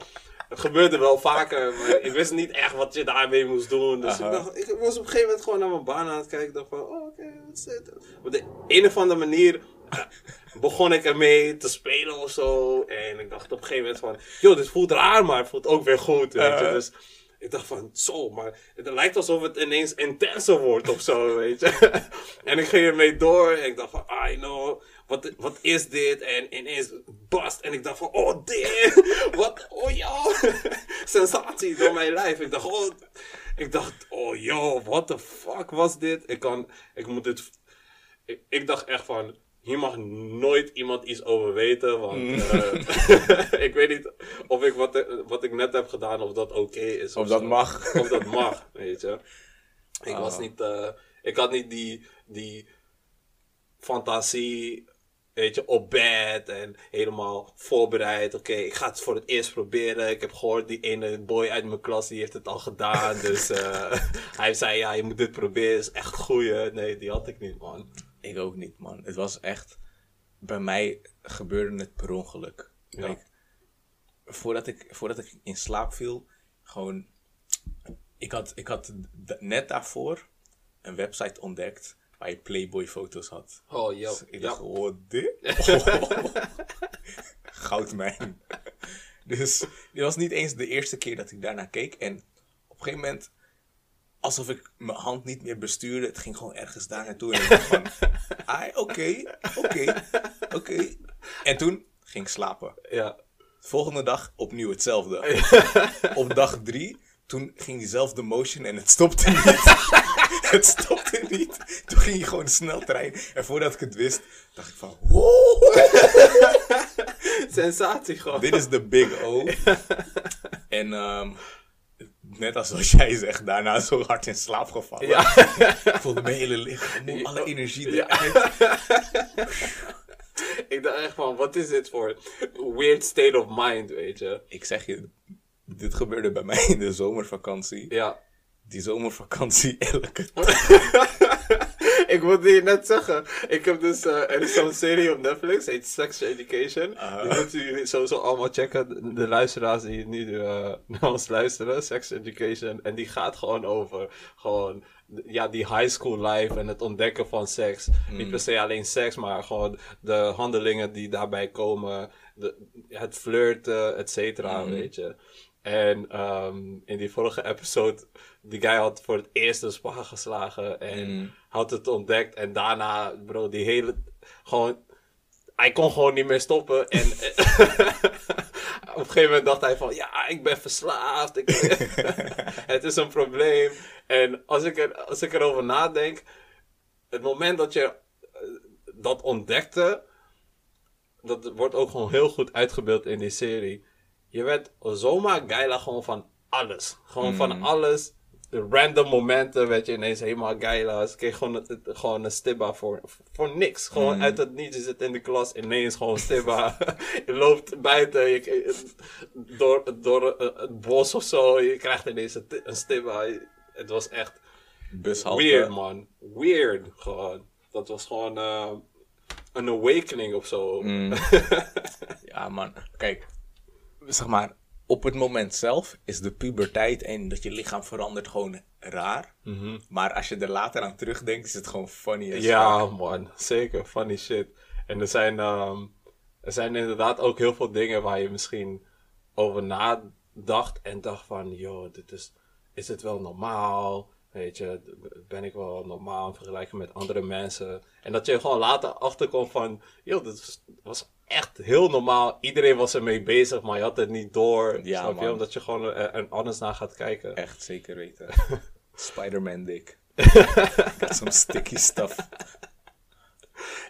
Het gebeurde wel vaker, maar ik wist niet echt wat je daarmee moest doen. Dus Aha. ik, dacht, ik was op een gegeven moment gewoon naar mijn baan aan het kijken. Ik dacht van, oh, oké, wat is dit? Op de een of andere manier begon ik ermee te spelen of zo. En ik dacht op een gegeven moment van, joh, dit voelt raar, maar het voelt ook weer goed, weet je. Uh. Dus ik dacht van, zo, maar het lijkt alsof het ineens intenser wordt of zo, weet je. en ik ging ermee door en ik dacht van, I know, wat, wat is dit? En ineens bast en ik dacht van, oh damn, wat, oh ja, sensatie door mijn lijf. Ik dacht, oh, ik dacht, oh yo, what the fuck was dit? Ik kan, ik moet dit, ik, ik dacht echt van, hier mag nooit iemand iets over weten, want eh, ik weet niet of ik wat, wat ik net heb gedaan, of dat oké is. Of dat mag. Of dat mag, weet je. Ik Ah. was niet, eh, ik had niet die, die fantasie weet je, op bed en helemaal voorbereid. Oké, ik ga het voor het eerst proberen. Ik heb gehoord, die ene boy uit mijn klas, die heeft het al gedaan. Dus eh, hij zei, ja, je moet dit proberen, is echt goeie. Nee, die had ik niet, man. Ik ook niet, man. Het was echt... Bij mij gebeurde het per ongeluk. Ja. Voordat, ik, voordat ik in slaap viel, gewoon... Ik had, ik had net daarvoor een website ontdekt waar je Playboy-foto's had. Oh, yo. Dus ik Ja. dacht, oh, dit? Goudmijn. dus dit was niet eens de eerste keer dat ik daarnaar keek. En op een gegeven moment, alsof ik mijn hand niet meer bestuurde, het ging gewoon ergens daar naartoe. En ik dacht van, ah, oké, oké, oké. En toen ging ik slapen. Ja. Volgende dag opnieuw hetzelfde. Op dag drie, toen ging diezelfde motion en het stopte niet. het stopte niet. Toen ging je gewoon een sneltrein. En voordat ik het wist, dacht ik van... Wow, Sensatie gewoon. dit is de big O. en ehm, net als wat jij zegt, daarna zo hard in slaap gevallen. Ja. Ik voelde mijn hele lichaam, alle energie Ja. eruit. ik dacht echt van, wat is dit voor weird state of mind, weet je? Ik zeg je, dit gebeurde bij mij in de zomervakantie. Ja. Die zomervakantie elke ik wilde je net zeggen. Ik heb dus, eh, er is zo'n serie op Netflix, heet Sex Education. Ah. Die moeten jullie sowieso allemaal checken. De, luisteraars die nu eh, naar ons luisteren, Sex Education. En die gaat gewoon over, gewoon, ja, die high school life en het ontdekken van seks. Niet per se alleen seks, maar gewoon de handelingen die daarbij komen. De, het flirten, et cetera, weet je. En ehm, in die vorige episode, die guy had voor het eerst een spa geslagen en had het ontdekt. En daarna, bro, die hele, gewoon, hij kon gewoon niet meer stoppen. En op een gegeven moment dacht hij van, ja, ik ben verslaafd. Ik het is een probleem. En als ik, er, als ik erover nadenk, het moment dat je eh, dat ontdekte, dat wordt ook gewoon heel goed uitgebeeld in die serie. Je werd zomaar geila gewoon van alles. Gewoon van alles. De random momenten werd je ineens helemaal geila. Ze kreeg gewoon, het- het- gewoon een stibba voor, voor niks. Gewoon uit het niets. Je zit in de klas, ineens gewoon stibba. je loopt buiten, je, door, door eh, het bos of zo. Je krijgt ineens een, een stibba. Het was echt bushalte. weird, man. Weird, gewoon. Dat was gewoon eh, een awakening of zo. Ja, man. Kijk, zeg maar, op het moment zelf is de puberteit en dat je lichaam verandert gewoon raar. Maar als je er later aan terugdenkt, is het gewoon funny as Ja, man. Zeker. Funny shit. En er zijn, ehm, er zijn inderdaad ook heel veel dingen waar je misschien over nadacht. En dacht van, joh, dit is, is dit wel normaal? Weet je, ben ik wel normaal in vergelijking met andere mensen? En dat je gewoon later achterkomt van, joh, dit was echt heel normaal. Iedereen was ermee bezig, maar je had het niet door. Ja, snap je? Omdat je gewoon er, er anders naar gaat kijken. Echt zeker weten. Spider-Man dik. Got some sticky stuff.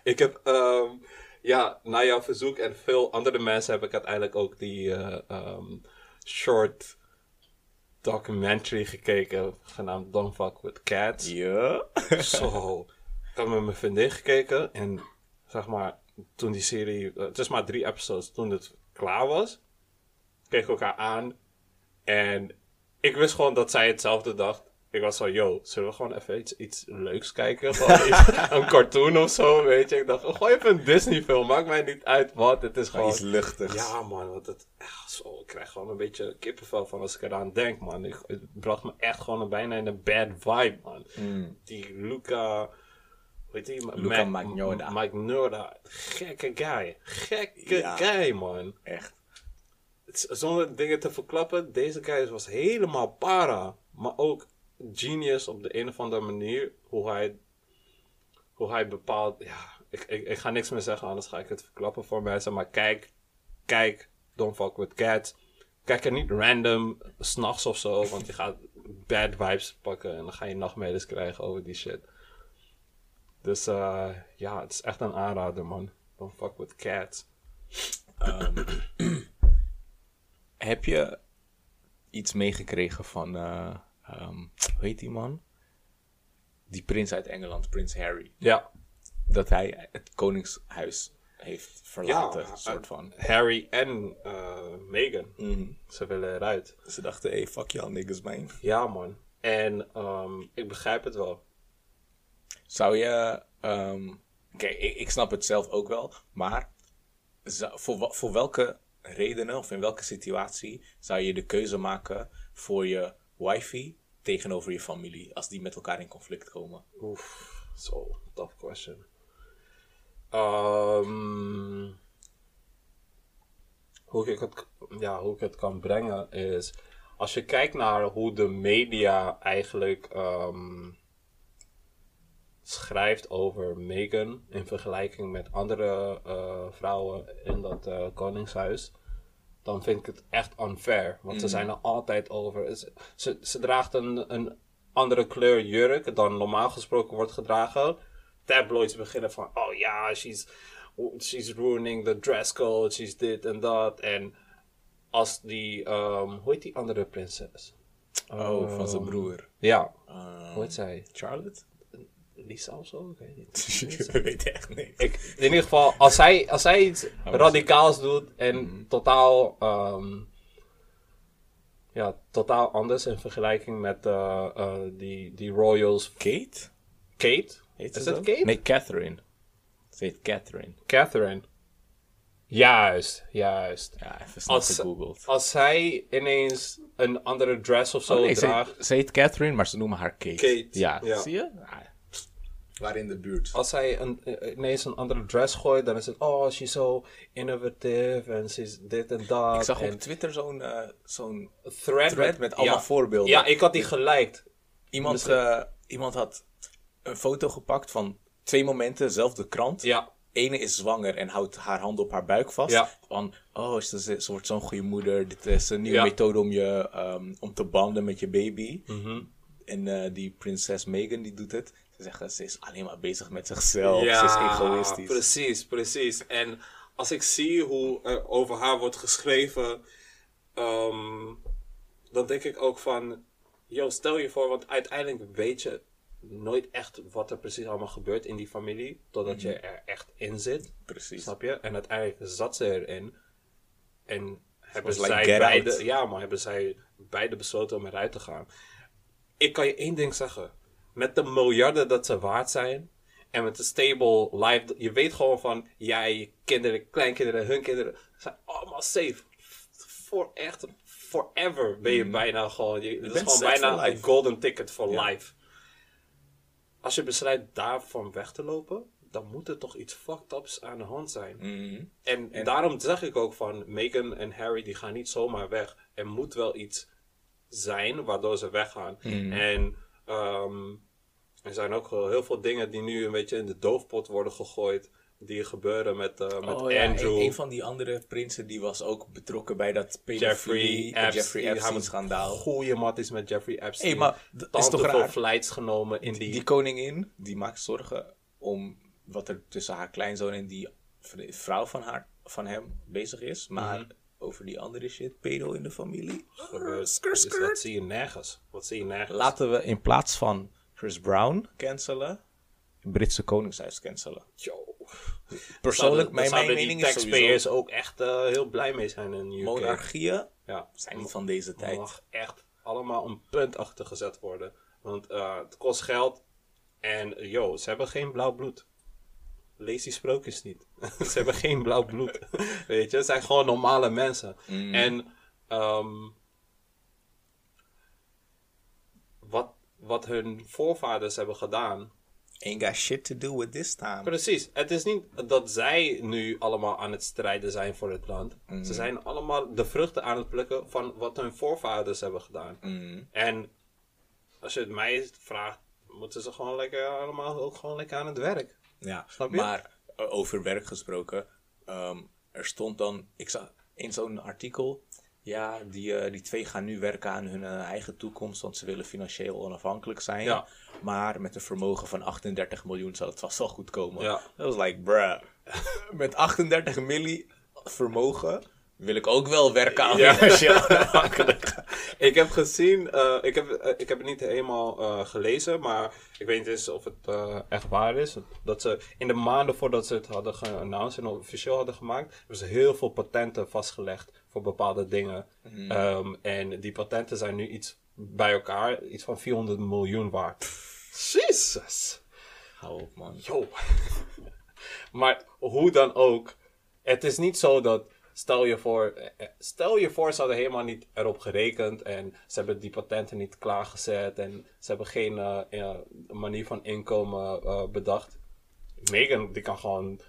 Ik heb, ehm, ja, na jouw verzoek en veel andere mensen heb ik uiteindelijk ook die eh, ehm, short documentary gekeken, genaamd Don't Fuck With Cats. Ja. Zo. Ik had met mijn vriendin gekeken en zeg maar, toen die serie, eh, het is maar drie episodes, toen het klaar was, keek ik elkaar aan en ik wist gewoon dat zij hetzelfde dacht. Ik was zo, yo, zullen we gewoon even iets, iets leuks kijken? Gewoon iets- een cartoon of zo, weet je. Ik dacht, gooi even een Disney film, maakt mij niet uit wat. Het is gewoon... Iets luchtigs. Ja, man, want het, echt zo, ik krijg gewoon een beetje kippenvel van als ik eraan denk, man. Ik, het bracht me echt gewoon bijna in een bad vibe, man. Die Luca, die? Ma- Luca Ma- Magnotta. Magnotta. Gekke guy. Gekke Ja. guy, man. Echt. Zonder dingen te verklappen, deze guy was helemaal para. Maar ook genius op de een of andere manier. Hoe hij, hoe hij bepaalt. Ja, ik, ik, ik ga niks meer zeggen, anders ga ik het verklappen voor mensen. Maar kijk, kijk, don't fuck with cats. Kijk er niet random, s'nachts of zo, want je gaat bad vibes pakken en dan ga je nachtmerries krijgen over die shit. Dus eh, ja, het is echt een aanrader, man. Don't fuck with cats. Heb je iets meegekregen van, eh, ehm, hoe heet die man? Die prins uit Engeland, prins Harry. Ja, Dat hij het koningshuis heeft verlaten, Ja, soort van. Harry en eh, Meghan. Mhm. Ze willen eruit. Ze dachten, hey, fuck y'all niggas, man. Ja, man. En ehm, ik begrijp het wel. Zou je... ehm, Kijk, ik, snap het zelf ook wel, maar voor, voor welke redenen of in welke situatie zou je de keuze maken voor je wifey tegenover je familie als die met elkaar in conflict komen? Oef, zo, tough question. Ehm, hoe, ik het, ja, hoe ik het kan brengen is... Als je kijkt naar hoe de media eigenlijk ehm, schrijft over Meghan... in vergelijking met andere eh, vrouwen in dat eh, koningshuis... dan vind ik het echt unfair. Want ze zijn er altijd over. Ze, ze, ze draagt een, een andere kleur jurk dan normaal gesproken wordt gedragen. Tabloids beginnen van, oh ja, she's, she's ruining the dress code, she's dit en dat. En als die, ehm, hoe heet die andere prinses? Oh, van zijn Ehm, broer. Ja, Ehm, hoe heet zij? Charlotte? Lisa of zo? Ik weet niet. ik weet echt niet. Ik, in ieder geval, als zij, als zij iets maar radicaals doet en Mhm. totaal, ehm, ja, totaal anders in vergelijking met eh, eh, die, die Royals. Kate? Kate? Heet Is dat zo? Kate? Nee, Catherine. Ze heet Catherine. Catherine. Juist, juist. Ja, even snel Als- gegoogeld. Als zij ineens een andere dress of zo Oh, nee, draagt. heet- ze heet Catherine, maar ze noemen haar Kate. Kate, Ja, ja. zie je? Ah, Waar in de buurt. Als zij een, eh, ineens een andere dress gooit, dan is het, oh, she's so innovative en she's dit en dat. Ik zag en op Twitter zo'n eh, zo'n thread, thread met allemaal ja. voorbeelden. Ja, ik had die geliked. Iemand, eh, iemand had een foto gepakt van twee momenten, dezelfde krant. Ja, Ene is zwanger en houdt haar hand op haar buik vast. Ja. Van, oh, ze, ze ze wordt zo'n goede moeder. Dit is een nieuwe Ja. methode om, je, ehm, om te banden met je baby. Mhm. En eh, die prinses Meghan, die doet het. Ze zeggen, ze is alleen maar bezig met zichzelf. ze is egoïstisch. precies, precies. En als ik zie hoe er over haar wordt geschreven, ehm, dan denk ik ook van, yo, stel je voor, want uiteindelijk weet je nooit echt wat er precies allemaal gebeurt in die familie, totdat je er echt in zit. Precies. Snap je? En uiteindelijk zat ze erin. En hebben like zij beide, Out. ja, maar hebben zij beide besloten om eruit te gaan. Ik kan je één ding zeggen. Met de miljarden dat ze waard zijn. En met de stable life. Je weet gewoon van. Jij, je kinderen, kleinkinderen, hun kinderen. Zijn allemaal safe. Voor echt. Forever ben je bijna gewoon. Je, dat is gewoon bijna een golden ticket for Ja. life. Als je besluit daarvan weg te lopen. Dan moet er toch iets fucked ups aan de hand zijn. Mhm. En, daarom zeg ik ook van Meghan en Harry die gaan niet zomaar weg. Er moet wel iets zijn waardoor ze weggaan. En ehm, er zijn ook wel heel veel dingen die nu een beetje in de doofpot worden gegooid. Die gebeuren met, eh, met Oh ja, Andrew. een, een van die andere prinsen die was ook betrokken bij dat Jeffrey pedofilie Jeffrey Epstein. Schandaal. Goeie matties met Jeffrey Epstein. Hey, maar dat is toch raar? flights genomen in die... Die koningin, die maakt zorgen om wat er tussen haar kleinzoon en die vrouw van, haar, van hem bezig is. Maar Mhm. over die andere shit, pedo in de familie. gebeurt. Dus dat zie je nergens. Wat zie je nergens. Laten we in plaats van Chris Brown cancelen, het Britse koningshuis cancelen. Yo. Persoonlijk, mijn, mijn mening is sowieso, ook echt eh, heel blij mee zijn in UK. monarchieën Ja. zijn niet van deze Het tijd. mag echt allemaal een punt achter gezet worden. Want eh, het kost geld. En yo, ze hebben geen blauw bloed. Lees die sprookjes niet. ze hebben geen blauw bloed. Weet je, het zijn gewoon normale mensen. En ehm, wat, hun voorvaders hebben gedaan. Ain't got shit to do with this time. Precies. Het is niet dat zij nu allemaal aan het strijden zijn voor het land. Ze zijn allemaal de vruchten aan het plukken van wat hun voorvaders hebben gedaan. En als je het mij vraagt, moeten ze gewoon lekker allemaal ook gewoon lekker aan het werk. Ja, Snap je? maar eh, over werk gesproken, ehm, er stond dan, ik zag in zo'n artikel, ja, die, eh, die twee gaan nu werken aan hun eh, eigen toekomst, want ze willen financieel onafhankelijk zijn. Ja. Maar met een vermogen van 38 miljoen zal het vast wel goed komen. Ja. Dat was like, bruh. met 38 milli vermogen wil ik ook wel werken aan Ja. ik heb gezien, eh, ik, heb, eh, ik heb het niet helemaal eh, gelezen, maar ik weet niet eens of het echt waar is. Dat ze in de maanden voordat ze het hadden geannounced en officieel hadden gemaakt, hebben ze heel veel patenten vastgelegd voor bepaalde dingen. Ehm, en die patenten zijn nu iets bij elkaar, iets van 400 miljoen waard. Jezus! Hou op, man. Yo. maar hoe dan ook, het is niet zo dat. Stel je voor, eh, eh, stel je voor, ze hadden helemaal niet erop gerekend en ze hebben die patenten niet klaargezet en ze hebben geen eh, manier van inkomen bedacht. Megan, die kan gewoon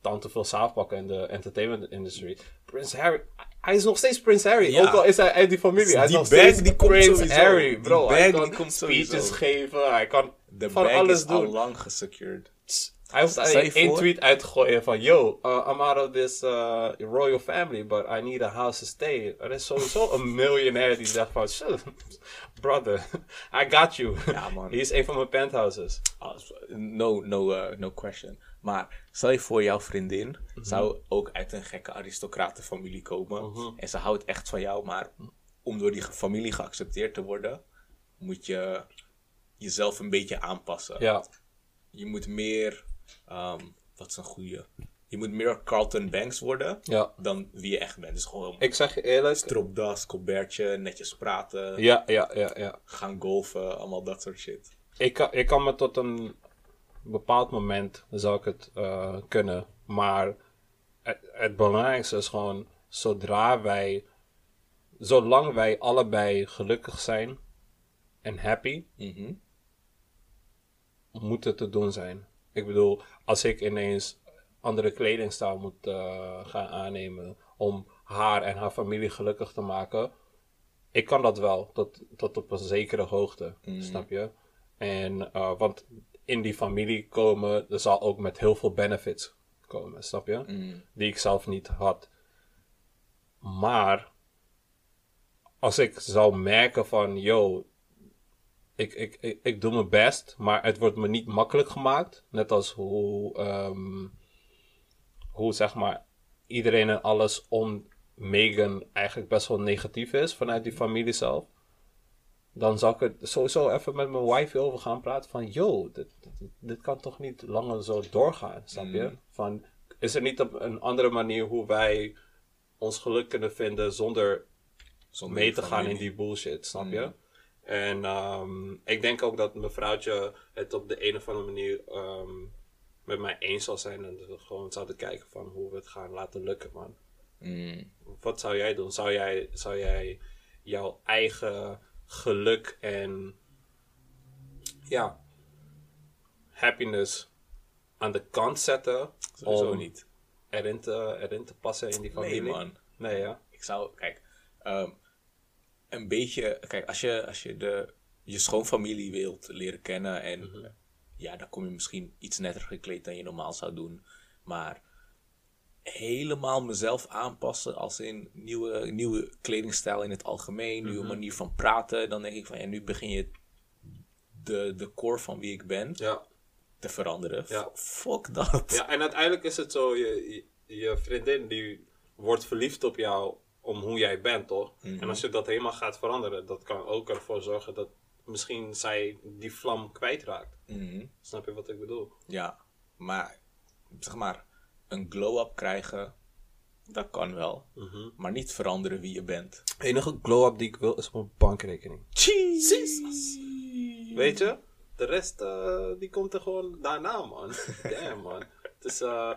dan te veel saaf pakken in de entertainment industry. Prince Harry, hij is nog steeds Prince Harry, Ja. ook al is hij uit die familie. Hij is Die nog bag, steeds die komt Prince sowieso. Harry, Die bro. bag, hij die kan komt speeches sowieso. geven, hij kan De van bag alles is doen. al lang gesecured. Hij hoeft je alleen één tweet uit te gooien van... Yo, uh, I'm out of this uh, royal family, but I need a house to stay. Er is sowieso een miljonair die zegt van... "Shit, Brother, I got you. Ja, man. Hier is een van mijn penthouses. Als- No, no, eh, no question. Maar stel je voor, jouw vriendin zou ook uit een gekke aristocratenfamilie komen. En ze houdt echt van jou, maar om door die familie geaccepteerd te worden, moet je jezelf een beetje aanpassen. Ja, Je moet meer, ehm, wat is een goede? Je moet meer Carlton Banks worden ja. dan wie je echt bent. Dus gewoon Ik zeg je eerlijk... stropdas, colbertje, netjes praten, Ja, ja, ja, ja. gaan golfen, allemaal dat soort shit. Ik kan, ik kan me tot een bepaald moment zou ik het eh, kunnen. Maar het, het belangrijkste is gewoon, zodra wij, zolang wij allebei gelukkig zijn en happy, Mhm. moet het te doen zijn. Ik bedoel, als ik ineens andere kledingstijl moet eh, gaan aannemen om haar en haar familie gelukkig te maken, ik kan dat wel, tot, tot op een zekere hoogte, snap je? En, eh, want in die familie komen, er zal ook met heel veel benefits komen, snap je? Die ik zelf niet had. Maar, als ik zou merken van, yo, ik, ik, ik, ik doe mijn best, maar het wordt me niet makkelijk gemaakt. Net als hoe, ehm, hoe zeg maar, iedereen en alles om Megan eigenlijk best wel negatief is vanuit die familie zelf. Dan zou ik het sowieso even met mijn wife over gaan praten van, yo, dit, dit, dit kan toch niet langer zo doorgaan, snap je? Van, is er niet op een andere manier hoe wij ons geluk kunnen vinden zonder Zonder mee te gaan in die bullshit, snap je? En ehm, ik denk ook dat mevrouwtje het op de een of andere manier ehm, met mij eens zal zijn. En dat we gewoon zouden kijken van hoe we het gaan laten lukken, man. Mm. Wat zou jij doen? Zou jij, zou jij jouw eigen geluk en ja, happiness aan de kant zetten Sowieso om niet. Erin, te, erin te passen in die familie? man. Nee, ja. Ik zou, kijk, ehm, een beetje, kijk, als je, als je de, je schoonfamilie wilt leren kennen en Mhm. ja, dan kom je misschien iets netter gekleed dan je normaal zou doen. Maar helemaal mezelf aanpassen, als in nieuwe, nieuwe kledingstijl in het algemeen, Mhm. nieuwe manier van praten, dan denk ik van ja, nu begin je de, de core van wie ik ben Ja. te veranderen. Ja. Fuck dat. Ja, en uiteindelijk is het zo, je, je vriendin die wordt verliefd op jou om hoe jij bent, toch? En als je dat helemaal gaat veranderen, dat kan ook ervoor zorgen dat misschien zij die vlam kwijtraakt. Mhm. Snap je wat ik bedoel? Ja, maar zeg maar, een glow-up krijgen, dat kan wel. Maar niet veranderen wie je bent. De enige glow-up die ik wil is op mijn bankrekening. Jesus! Weet je? De rest, eh, die komt er gewoon daarna, man. Damn, man. Dus, eh,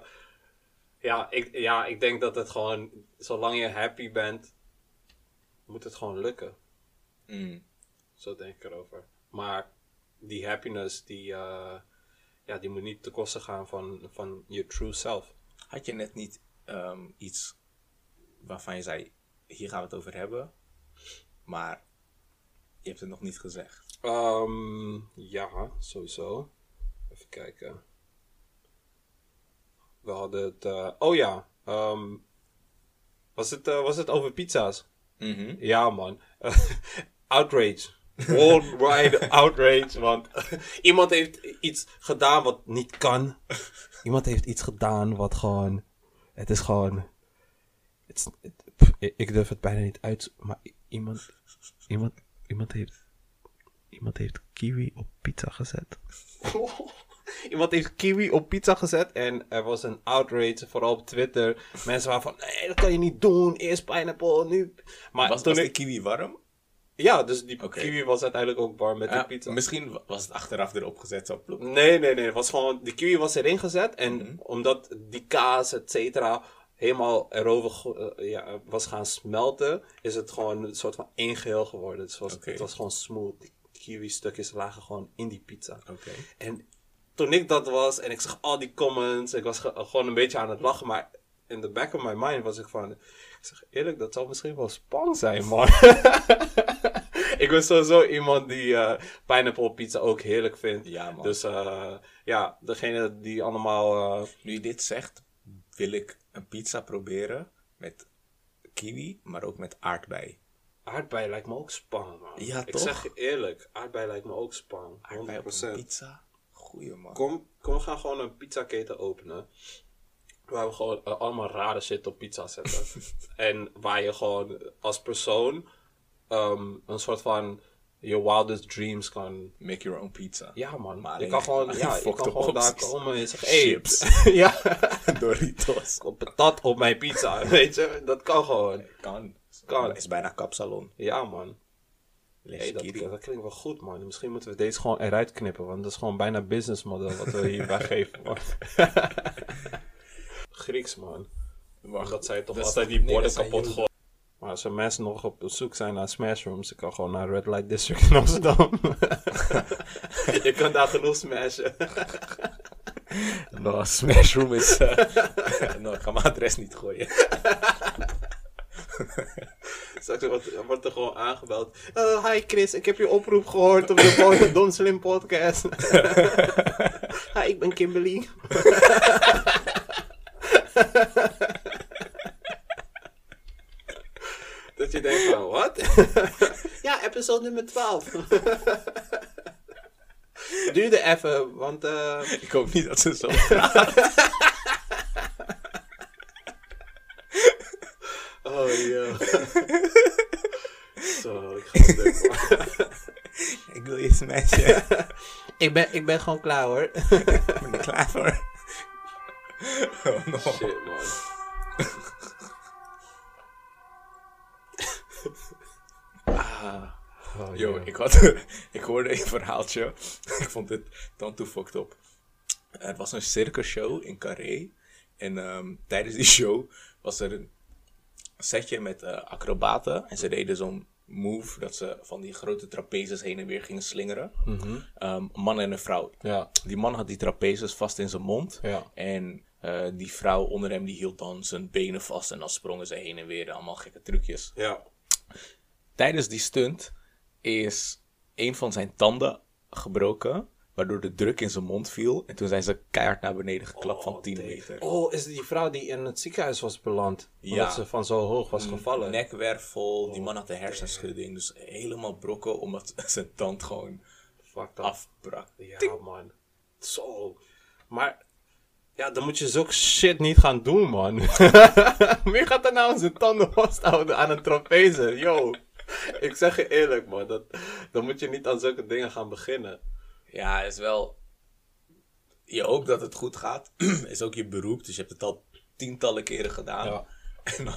ja, ik, ja, ik denk dat het gewoon, zolang je happy bent, moet het gewoon lukken. Mm. Zo denk ik erover. Maar die happiness, die, eh, ja, die moet niet ten koste gaan van, van je true self. Had je net niet ehm, iets waarvan je zei, hier gaan we het over hebben, maar je hebt het nog niet gezegd. Ehm, ja, sowieso. Even kijken. We hadden het. eh, oh ja. ehm, was, het, eh, was het over pizza's? Mhm. Ja, man. outrage. Worldwide outrage. Want iemand heeft iets gedaan wat niet kan. Iemand heeft iets gedaan wat gewoon. Het is gewoon. Het ik, durf het bijna niet uit, maar iemand, iemand, iemand heeft, iemand heeft kiwi op pizza gezet. Iemand heeft kiwi op pizza gezet en er was een outrage, vooral op Twitter. Mensen waren van, nee, dat kan je niet doen. Eerst pineapple, nu... Maar Was, toen was de kiwi warm? Ja, dus die kiwi was uiteindelijk ook warm met Ja, de pizza. Misschien wa- was het achteraf erop gezet zo ploep. Nee, nee, nee. Het was gewoon, de kiwi was erin gezet. En Mhm. omdat die kaas, et cetera, helemaal erover eh, ja, was gaan smelten, is het gewoon een soort van één geheel geworden. Dus het was, het was gewoon smooth. Die kiwi stukjes lagen gewoon in die pizza. Oké. En toen ik dat was en ik zag al die comments, ik was ge- gewoon een beetje aan het lachen, maar in the back of my mind was ik van, ik zeg eerlijk, dat zou misschien wel spang zijn, man. ik ben sowieso iemand die eh pineapple pizza ook heerlijk vindt. Ja, man. Dus eh, ja, degene die allemaal, eh, Nu je dit zegt, wil ik een pizza proberen met kiwi, maar ook met aardbei. aardbei lijkt me ook spang, man. Ja, ik toch? zeg je eerlijk, aardbei lijkt me ook spang. 100%. Aardbei op pizza? Goeie man. Kom, kom, we gaan gewoon een pizzaketen openen. Waar we gewoon eh, allemaal rare shit op pizza zetten. en waar je gewoon als persoon ehm, een soort van je wildest dreams kan. Make your own pizza. Ja, man. Maar je kan gewoon, ja, je kan gewoon daar komen en zegt: hey, Chips. ja, Doritos. op patat op mijn pizza. Weet je, dat kan gewoon. Kan. Kan. Het is bijna kapsalon. Ja, man. Hey, dat, dat klinkt wel goed, man. Misschien moeten we deze gewoon eruit knippen, want dat is gewoon bijna business model wat we hierbij geven, man. Grieks, man. Wacht, Dat zij toch dat altijd die borden kapot gooien. Maar als er mensen nog op zoek zijn naar smashrooms, ik kan gewoon naar Red Light District in Amsterdam. je kan daar genoeg smashen. No, Smashroom is... eh no, ik ga mijn adres niet gooien. Straks wordt, wordt er gewoon aangebeld. Oh, hi Chris, ik heb je oproep gehoord op de Dom Slim podcast. hi, ik ben Kimberly. Dat je denkt van, wat? ja, episode nummer 12. Duurde even, want eh, Ik hoop niet dat ze zo ja. Zo, ik ga het doen, man. ik ik, ben, ik ben gewoon klaar hoor. ik ben er klaar voor. Oh no. Shit, man. Ah. Oh, Yo, ik, had, ik hoorde een verhaaltje. ik vond het dan toe fucked up. Er was een circusshow in Carré. En ehm, tijdens die show was er een setje met eh, acrobaten. En ze deden zo'n move dat ze van die grote trapezes heen en weer gingen slingeren. Ehm, een man en een vrouw. Ja, Die man had die trapezes vast in zijn mond. ja. En eh, die vrouw onder hem die hield dan zijn benen vast. En dan sprongen ze heen en weer. Allemaal gekke trucjes Ja. tijdens die stunt is een van zijn tanden gebroken. Waardoor de druk in zijn mond viel. En toen zijn ze keihard naar beneden geklapt van 10 meter. Oh, is het die vrouw die in het ziekenhuis was beland? Omdat Ja. ze van zo hoog was gevallen. Nekwervel, die man had een hersenschudding. Dus helemaal brokken omdat zijn tand gewoon Fucked up. afbrak. Ja, man. Zo. Maar, ja, dan moet je zulke shit niet gaan doen, man. Wie gaat er nou zijn tanden vasthouden aan een trapeze? Yo. Ik zeg je eerlijk, man. Dat, dan moet je niet aan zulke dingen gaan beginnen. Ja, is wel... Je hoopt dat het goed gaat. is ook je beroep. Dus je hebt het al tientallen keren gedaan. Ja. En dan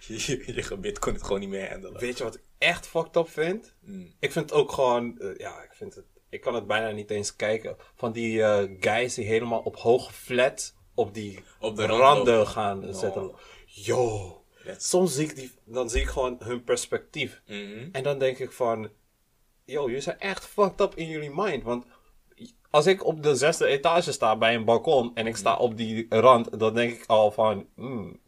je, je, je gebit kon het gewoon niet meer handelen. Weet je wat ik echt fucked up vind? Mm. Ik vind het ook gewoon, eh, ja, ik vind het, ik kan het bijna niet eens kijken. Van die eh, guys die helemaal op hoge flat op die Op de rand randen gaan No. zetten. Yo, That's- soms zie ik die, dan zie ik gewoon hun perspectief. Mhm. En dan denk ik van, yo, jullie zijn echt fucked up in jullie mind. Want als ik op de zesde etage sta bij een balkon en ik sta op die rand, dan denk ik al van, hmm,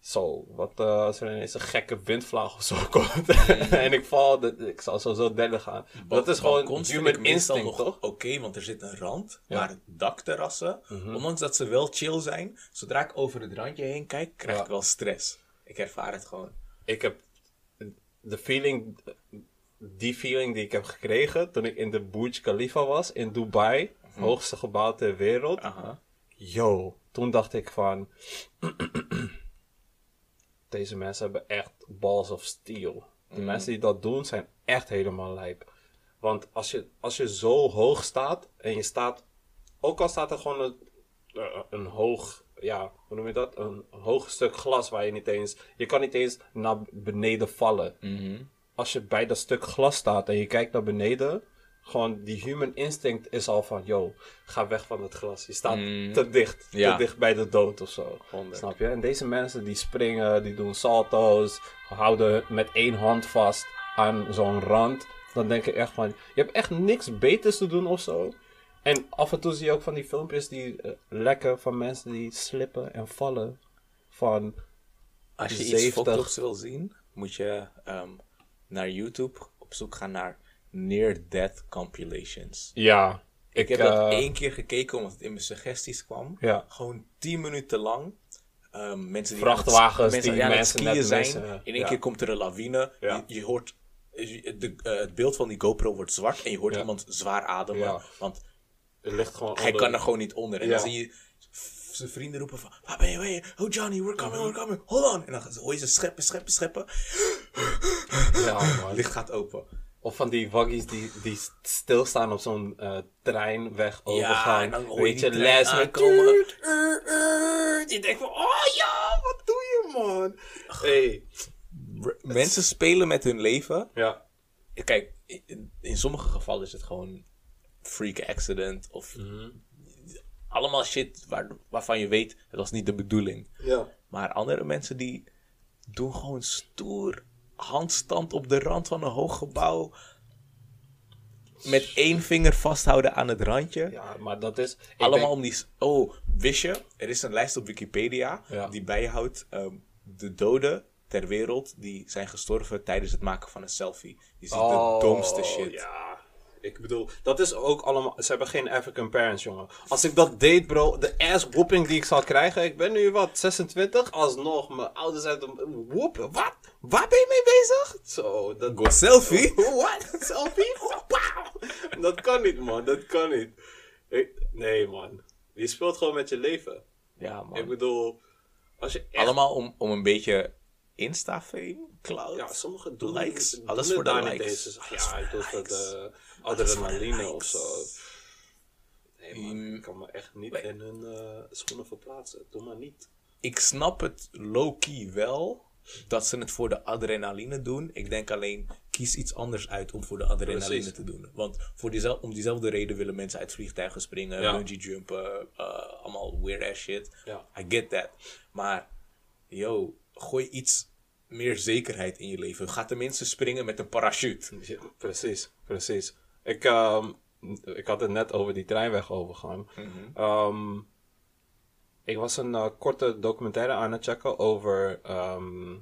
zo, wat eh, als er ineens een gekke windvlaag of zo komt en ik val, dat, ik zal sowieso derde gaan. dat is gewoon human instinct, nog toch? Oké, want er zit een rand. Ja. Mhm. Maar dakterrassen, ondanks dat ze wel chill zijn, zodra ik over het randje heen kijk, krijg Ja. ik wel stress. Ik ervaar het gewoon. Ik heb de feeling, die feeling die ik heb gekregen toen ik in de Burj Khalifa was in Dubai, hoogste gebouw ter wereld. Aha. Yo, toen dacht ik van. deze mensen hebben echt balls of steel. De Mm. mensen die dat doen zijn echt helemaal lijp. Want als je, als je zo hoog staat en je staat, ook al staat er gewoon een, eh, een hoog, ja, hoe noem je dat? Een hoog stuk glas waar je niet eens, je kan niet eens naar beneden vallen. Mhm. Als je bij dat stuk glas staat en je kijkt naar beneden, gewoon die human instinct is al van, yo, ga weg van het glas. Je staat Mm. te dicht, Ja. te dicht bij de dood of zo. Snap je? En deze mensen die springen, die doen salto's, houden met één hand vast aan zo'n rand. Dan denk je echt van, je hebt echt niks beters te doen of zo. En af en toe zie je ook van die filmpjes die eh, lekken van mensen die slippen en vallen. Van, Als je 70. iets wil zien, moet je ehm, naar YouTube op zoek gaan naar Near Death Compilations. ja, Ik heb eh, dat één keer gekeken omdat het in mijn suggesties kwam. Ja. Gewoon 10 minuten lang. Ehm, mensen die Vrachtwagens mensen die aan het mensen skiën net zijn. in één ja. keer komt er een lawine. Ja. Je, je hoort, de, eh, het beeld van die GoPro wordt zwart en je hoort iemand zwaar ademen. Ja. Want het ligt gewoon hij onder- kan er gewoon niet onder. En Ja. dan zie je zijn vrienden roepen van... Waar ben je, waar ben je? Oh Johnny, we're coming, we're coming. Hold on. En dan hoor je ze scheppen, scheppen, scheppen. Ja, man. Licht gaat open. Of van die waggies die, die stilstaan op zo'n eh, treinweg Ja, overgaan. en dan hoor je Weet die je, trein les met aankomen. tuut, er, er. Je denkt van, oh ja, wat doe je man? Hey. Mensen spelen met hun leven. Ja. Kijk, in, in sommige gevallen is het gewoon freak accident of Mhm. Allemaal shit waar, waarvan je weet het was niet de bedoeling. Ja. Maar andere mensen die doen gewoon stoer handstand op de rand van een hoog gebouw. Met één vinger vasthouden aan het randje. Ja, maar dat is... Allemaal denk- om die... Oh, wist je? Er is een lijst op Wikipedia Ja. die bijhoudt ehm, de doden ter wereld die zijn gestorven tijdens het maken van een selfie. Je ziet Oh, de domste shit. Ja. Ik bedoel, dat is ook allemaal... Ze hebben geen African parents, jongen. Als ik dat deed, bro, de ass whooping die ik zal krijgen... Ik ben nu, wat, 26? Alsnog, mijn ouders uit de... Whoop, wat? Waar ben je mee bezig? Zo, dat... Go selfie? What? Selfie? Wauw. Dat kan niet, man. Dat kan niet. Ik- nee, man. Je speelt gewoon met je leven. Ja, man. Ik bedoel, als je echt... Allemaal om, om een beetje Insta-fame, cloud, Ja, sommigen doen likes, doen alles voor de likes. ja, ik doe de adrenaline of zo. Nee, man. Mm. Ik kan me echt niet Nee. in hun eh, schoenen verplaatsen. Doe maar niet. Ik snap het low-key wel, dat ze het voor de adrenaline doen. Ik denk alleen, kies iets anders uit om voor de adrenaline Precies. te doen. Want voor diezel om diezelfde reden willen mensen uit vliegtuigen springen, Ja. bungee jumpen, eh, allemaal weird ass shit. Ja. I get that. Maar, yo, gooi iets meer zekerheid in je leven. Ga tenminste springen met een parachute. Ja, precies, precies. Ik, ehm, ik had het net over die treinweg overgaan. Ehm, ik was een eh, korte documentaire aan het checken over ehm,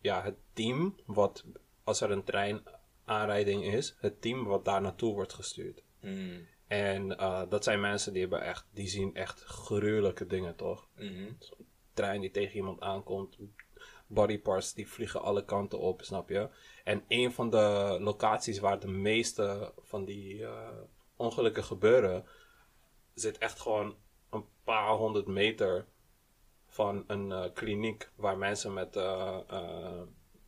ja, het team wat, als er een treinaanrijding is, het team wat daar naartoe wordt gestuurd. Mm, En eh, dat zijn mensen die, hebben echt, die zien echt gruwelijke dingen, toch? mhm. Trein die tegen iemand aankomt. Bodyparts die vliegen alle kanten op, snap je? En een van de locaties waar de meeste van die eh, ongelukken gebeuren, zit echt gewoon een paar honderd meter van een eh, kliniek waar mensen met. eh,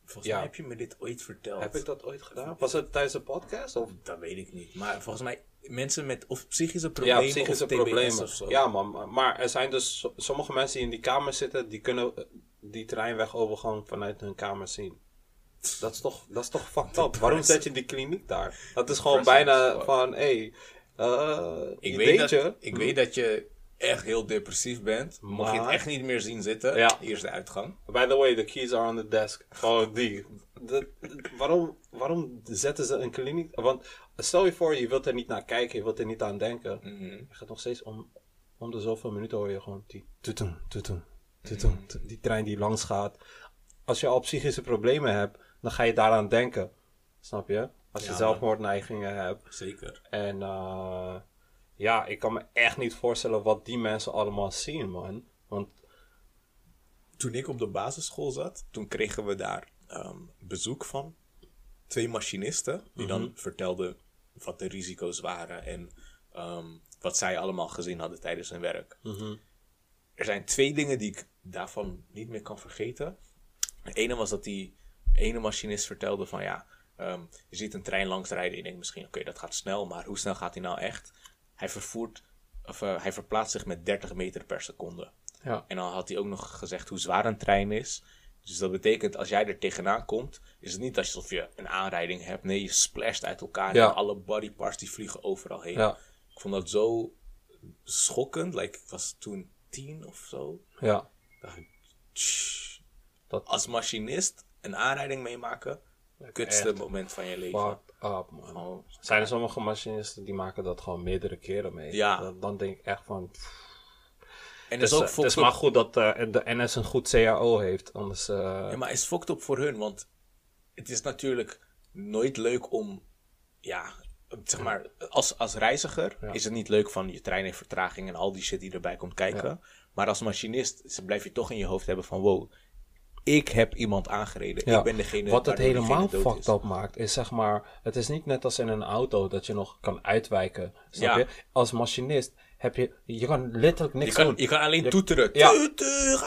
Volgens Ja. mij heb je me dit ooit verteld. heb ik dat ooit gedaan? Was het tijdens een podcast? Of? Dat weet ik niet. Maar volgens mij mensen met of psychische problemen Ja, psychische of TBS problemen. of zo. Ja, man. maar- Maar er zijn dus so- sommige mensen die in die kamer zitten, die kunnen eh, die treinwegovergang vanuit hun kamer zien. Dat is toch, dat is toch fucked up? Waarom zet je die kliniek daar? Dat is gewoon bijna van, hé, hey, ik, je weet dat, je. ik weet dat je echt heel depressief bent. Mocht je het Maar- echt niet meer zien zitten, Ja. hier is de uitgang. By the way, the keys are on the desk. Gewoon die. Waarom, waarom zetten ze een kliniek? Want stel je voor, je wilt er niet naar kijken, je wilt er niet aan denken. Mhm. Je gaat nog steeds om, om de zoveel minuten hoor je gewoon die tutum, tutum, tutum, tu- die trein die langs gaat. Als je al psychische problemen hebt, dan ga je daaraan denken. Snap je? Als je Ja, zelfmoordneigingen hebt. Zeker. En eh, ja, ik kan me echt niet voorstellen wat die mensen allemaal zien, man. Want Toen ik op de basisschool zat, toen kregen we daar ehm, bezoek van twee machinisten. Die dan Mhm. vertelden wat de risico's waren en ehm, wat zij allemaal gezien hadden tijdens hun werk. Mhm. Er zijn twee dingen die ik daarvan niet meer kan vergeten. De ene was dat die ene machinist vertelde van ja, ehm, je ziet een trein langs rijden. Je denkt misschien, oké, dat gaat snel, maar hoe snel gaat hij nou echt? Hij vervoert, of eh, hij verplaatst zich met 30 meter per seconde. Ja. En dan had hij ook nog gezegd hoe zwaar een trein is. Dus dat betekent, als jij er tegenaan komt, is het niet alsof je een aanrijding hebt. Nee, je splasht uit elkaar Ja. en alle bodyparts die vliegen overal heen. Ja. Ik vond dat zo schokkend. Like, ik was toen tien of zo. Ja. dacht ik, "Tsch." Dat- Als machinist een aanrijding meemaken, kutste moment van je leven. Up, man. Oh, Zijn er sommige machinisten die maken dat gewoon meerdere keren mee? Ja. Dan, dan denk ik echt van... en Het is is, ook het is maar goed dat eh, de NS een goed CAO heeft. Anders... eh, Ja, maar is fucked up voor hun, want het is natuurlijk nooit leuk om, ja, zeg maar, als, als reiziger Ja. is het niet leuk van je trein heeft vertraging en al die shit die erbij komt kijken. Maar als machinist blijf je toch in je hoofd hebben van, wow, ik heb iemand aangereden. Ja, Ik ben degene Wat het helemaal fucked up maakt, is zeg maar... Het is niet net als in een auto dat je nog kan uitwijken. Snap je? Als machinist heb je... Je kan letterlijk niks Je kan, doen. je kan alleen toeteren. Ja. Je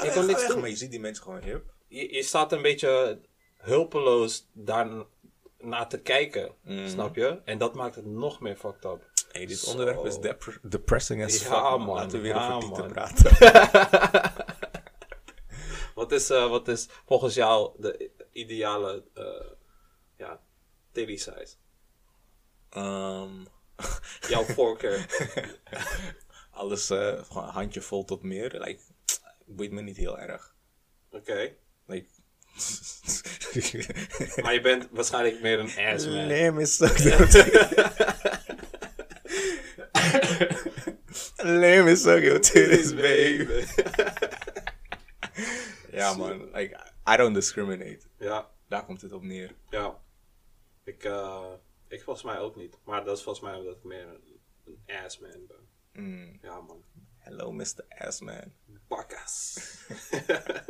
weg, kan niks weg. doen. Maar je ziet die mensen gewoon, hup. je, je staat een beetje hulpeloos daar naar te kijken. Mhm. Snap je? En dat maakt het nog meer fucked up. Hey, dit Zo. onderwerp is dep- depressing as Ja, fuck. man. man. Laten we weer Ja, over Tieten man. praten. Wat is, eh, wat is volgens jou de ideale uh, ja, titty size? Ehm, Jouw voorkeur. alles gewoon handje vol tot meer. Like, boeit me niet heel erg. Oké. Like, Maar je bent waarschijnlijk meer een ass man. Lim is zo Lim is zo your titties, baby. ja, man. Like, I don't discriminate. Ja, Daar komt het op neer. ja. Ik, eh, ik volgens mij ook niet. Maar dat is volgens mij omdat ik meer een, een ass man ben. Mm. Ja, man. Hello, Mr. Assman. Bakkas.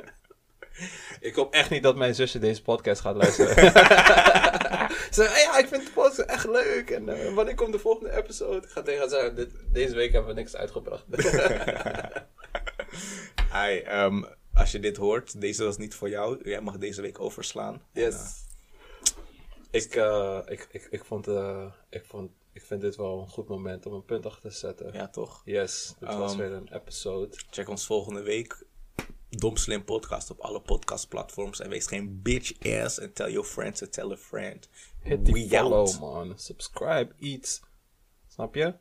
ik hoop echt niet dat mijn zusje deze podcast gaat luisteren. Ze zegt, ja, ik vind de podcast echt leuk. En eh, wanneer komt de volgende episode? Ik ga tegen haar zeggen, dit, deze week hebben we niks uitgebracht. Hi, ehm, als je dit hoort, deze was niet voor jou. Jij mag deze week overslaan. En, yes. Ik, eh, ik, ik, ik, vond, eh, ik, vond, ik vind dit wel een goed moment om een punt achter te zetten. ja, toch? Yes, dit was Um, weer een episode. Check ons volgende week. Dom Slim Podcast op alle podcastplatforms. En wees geen bitch ass. En tell your friends to tell a friend. Hit die We follow, out. man. Subscribe, iets. Snap je?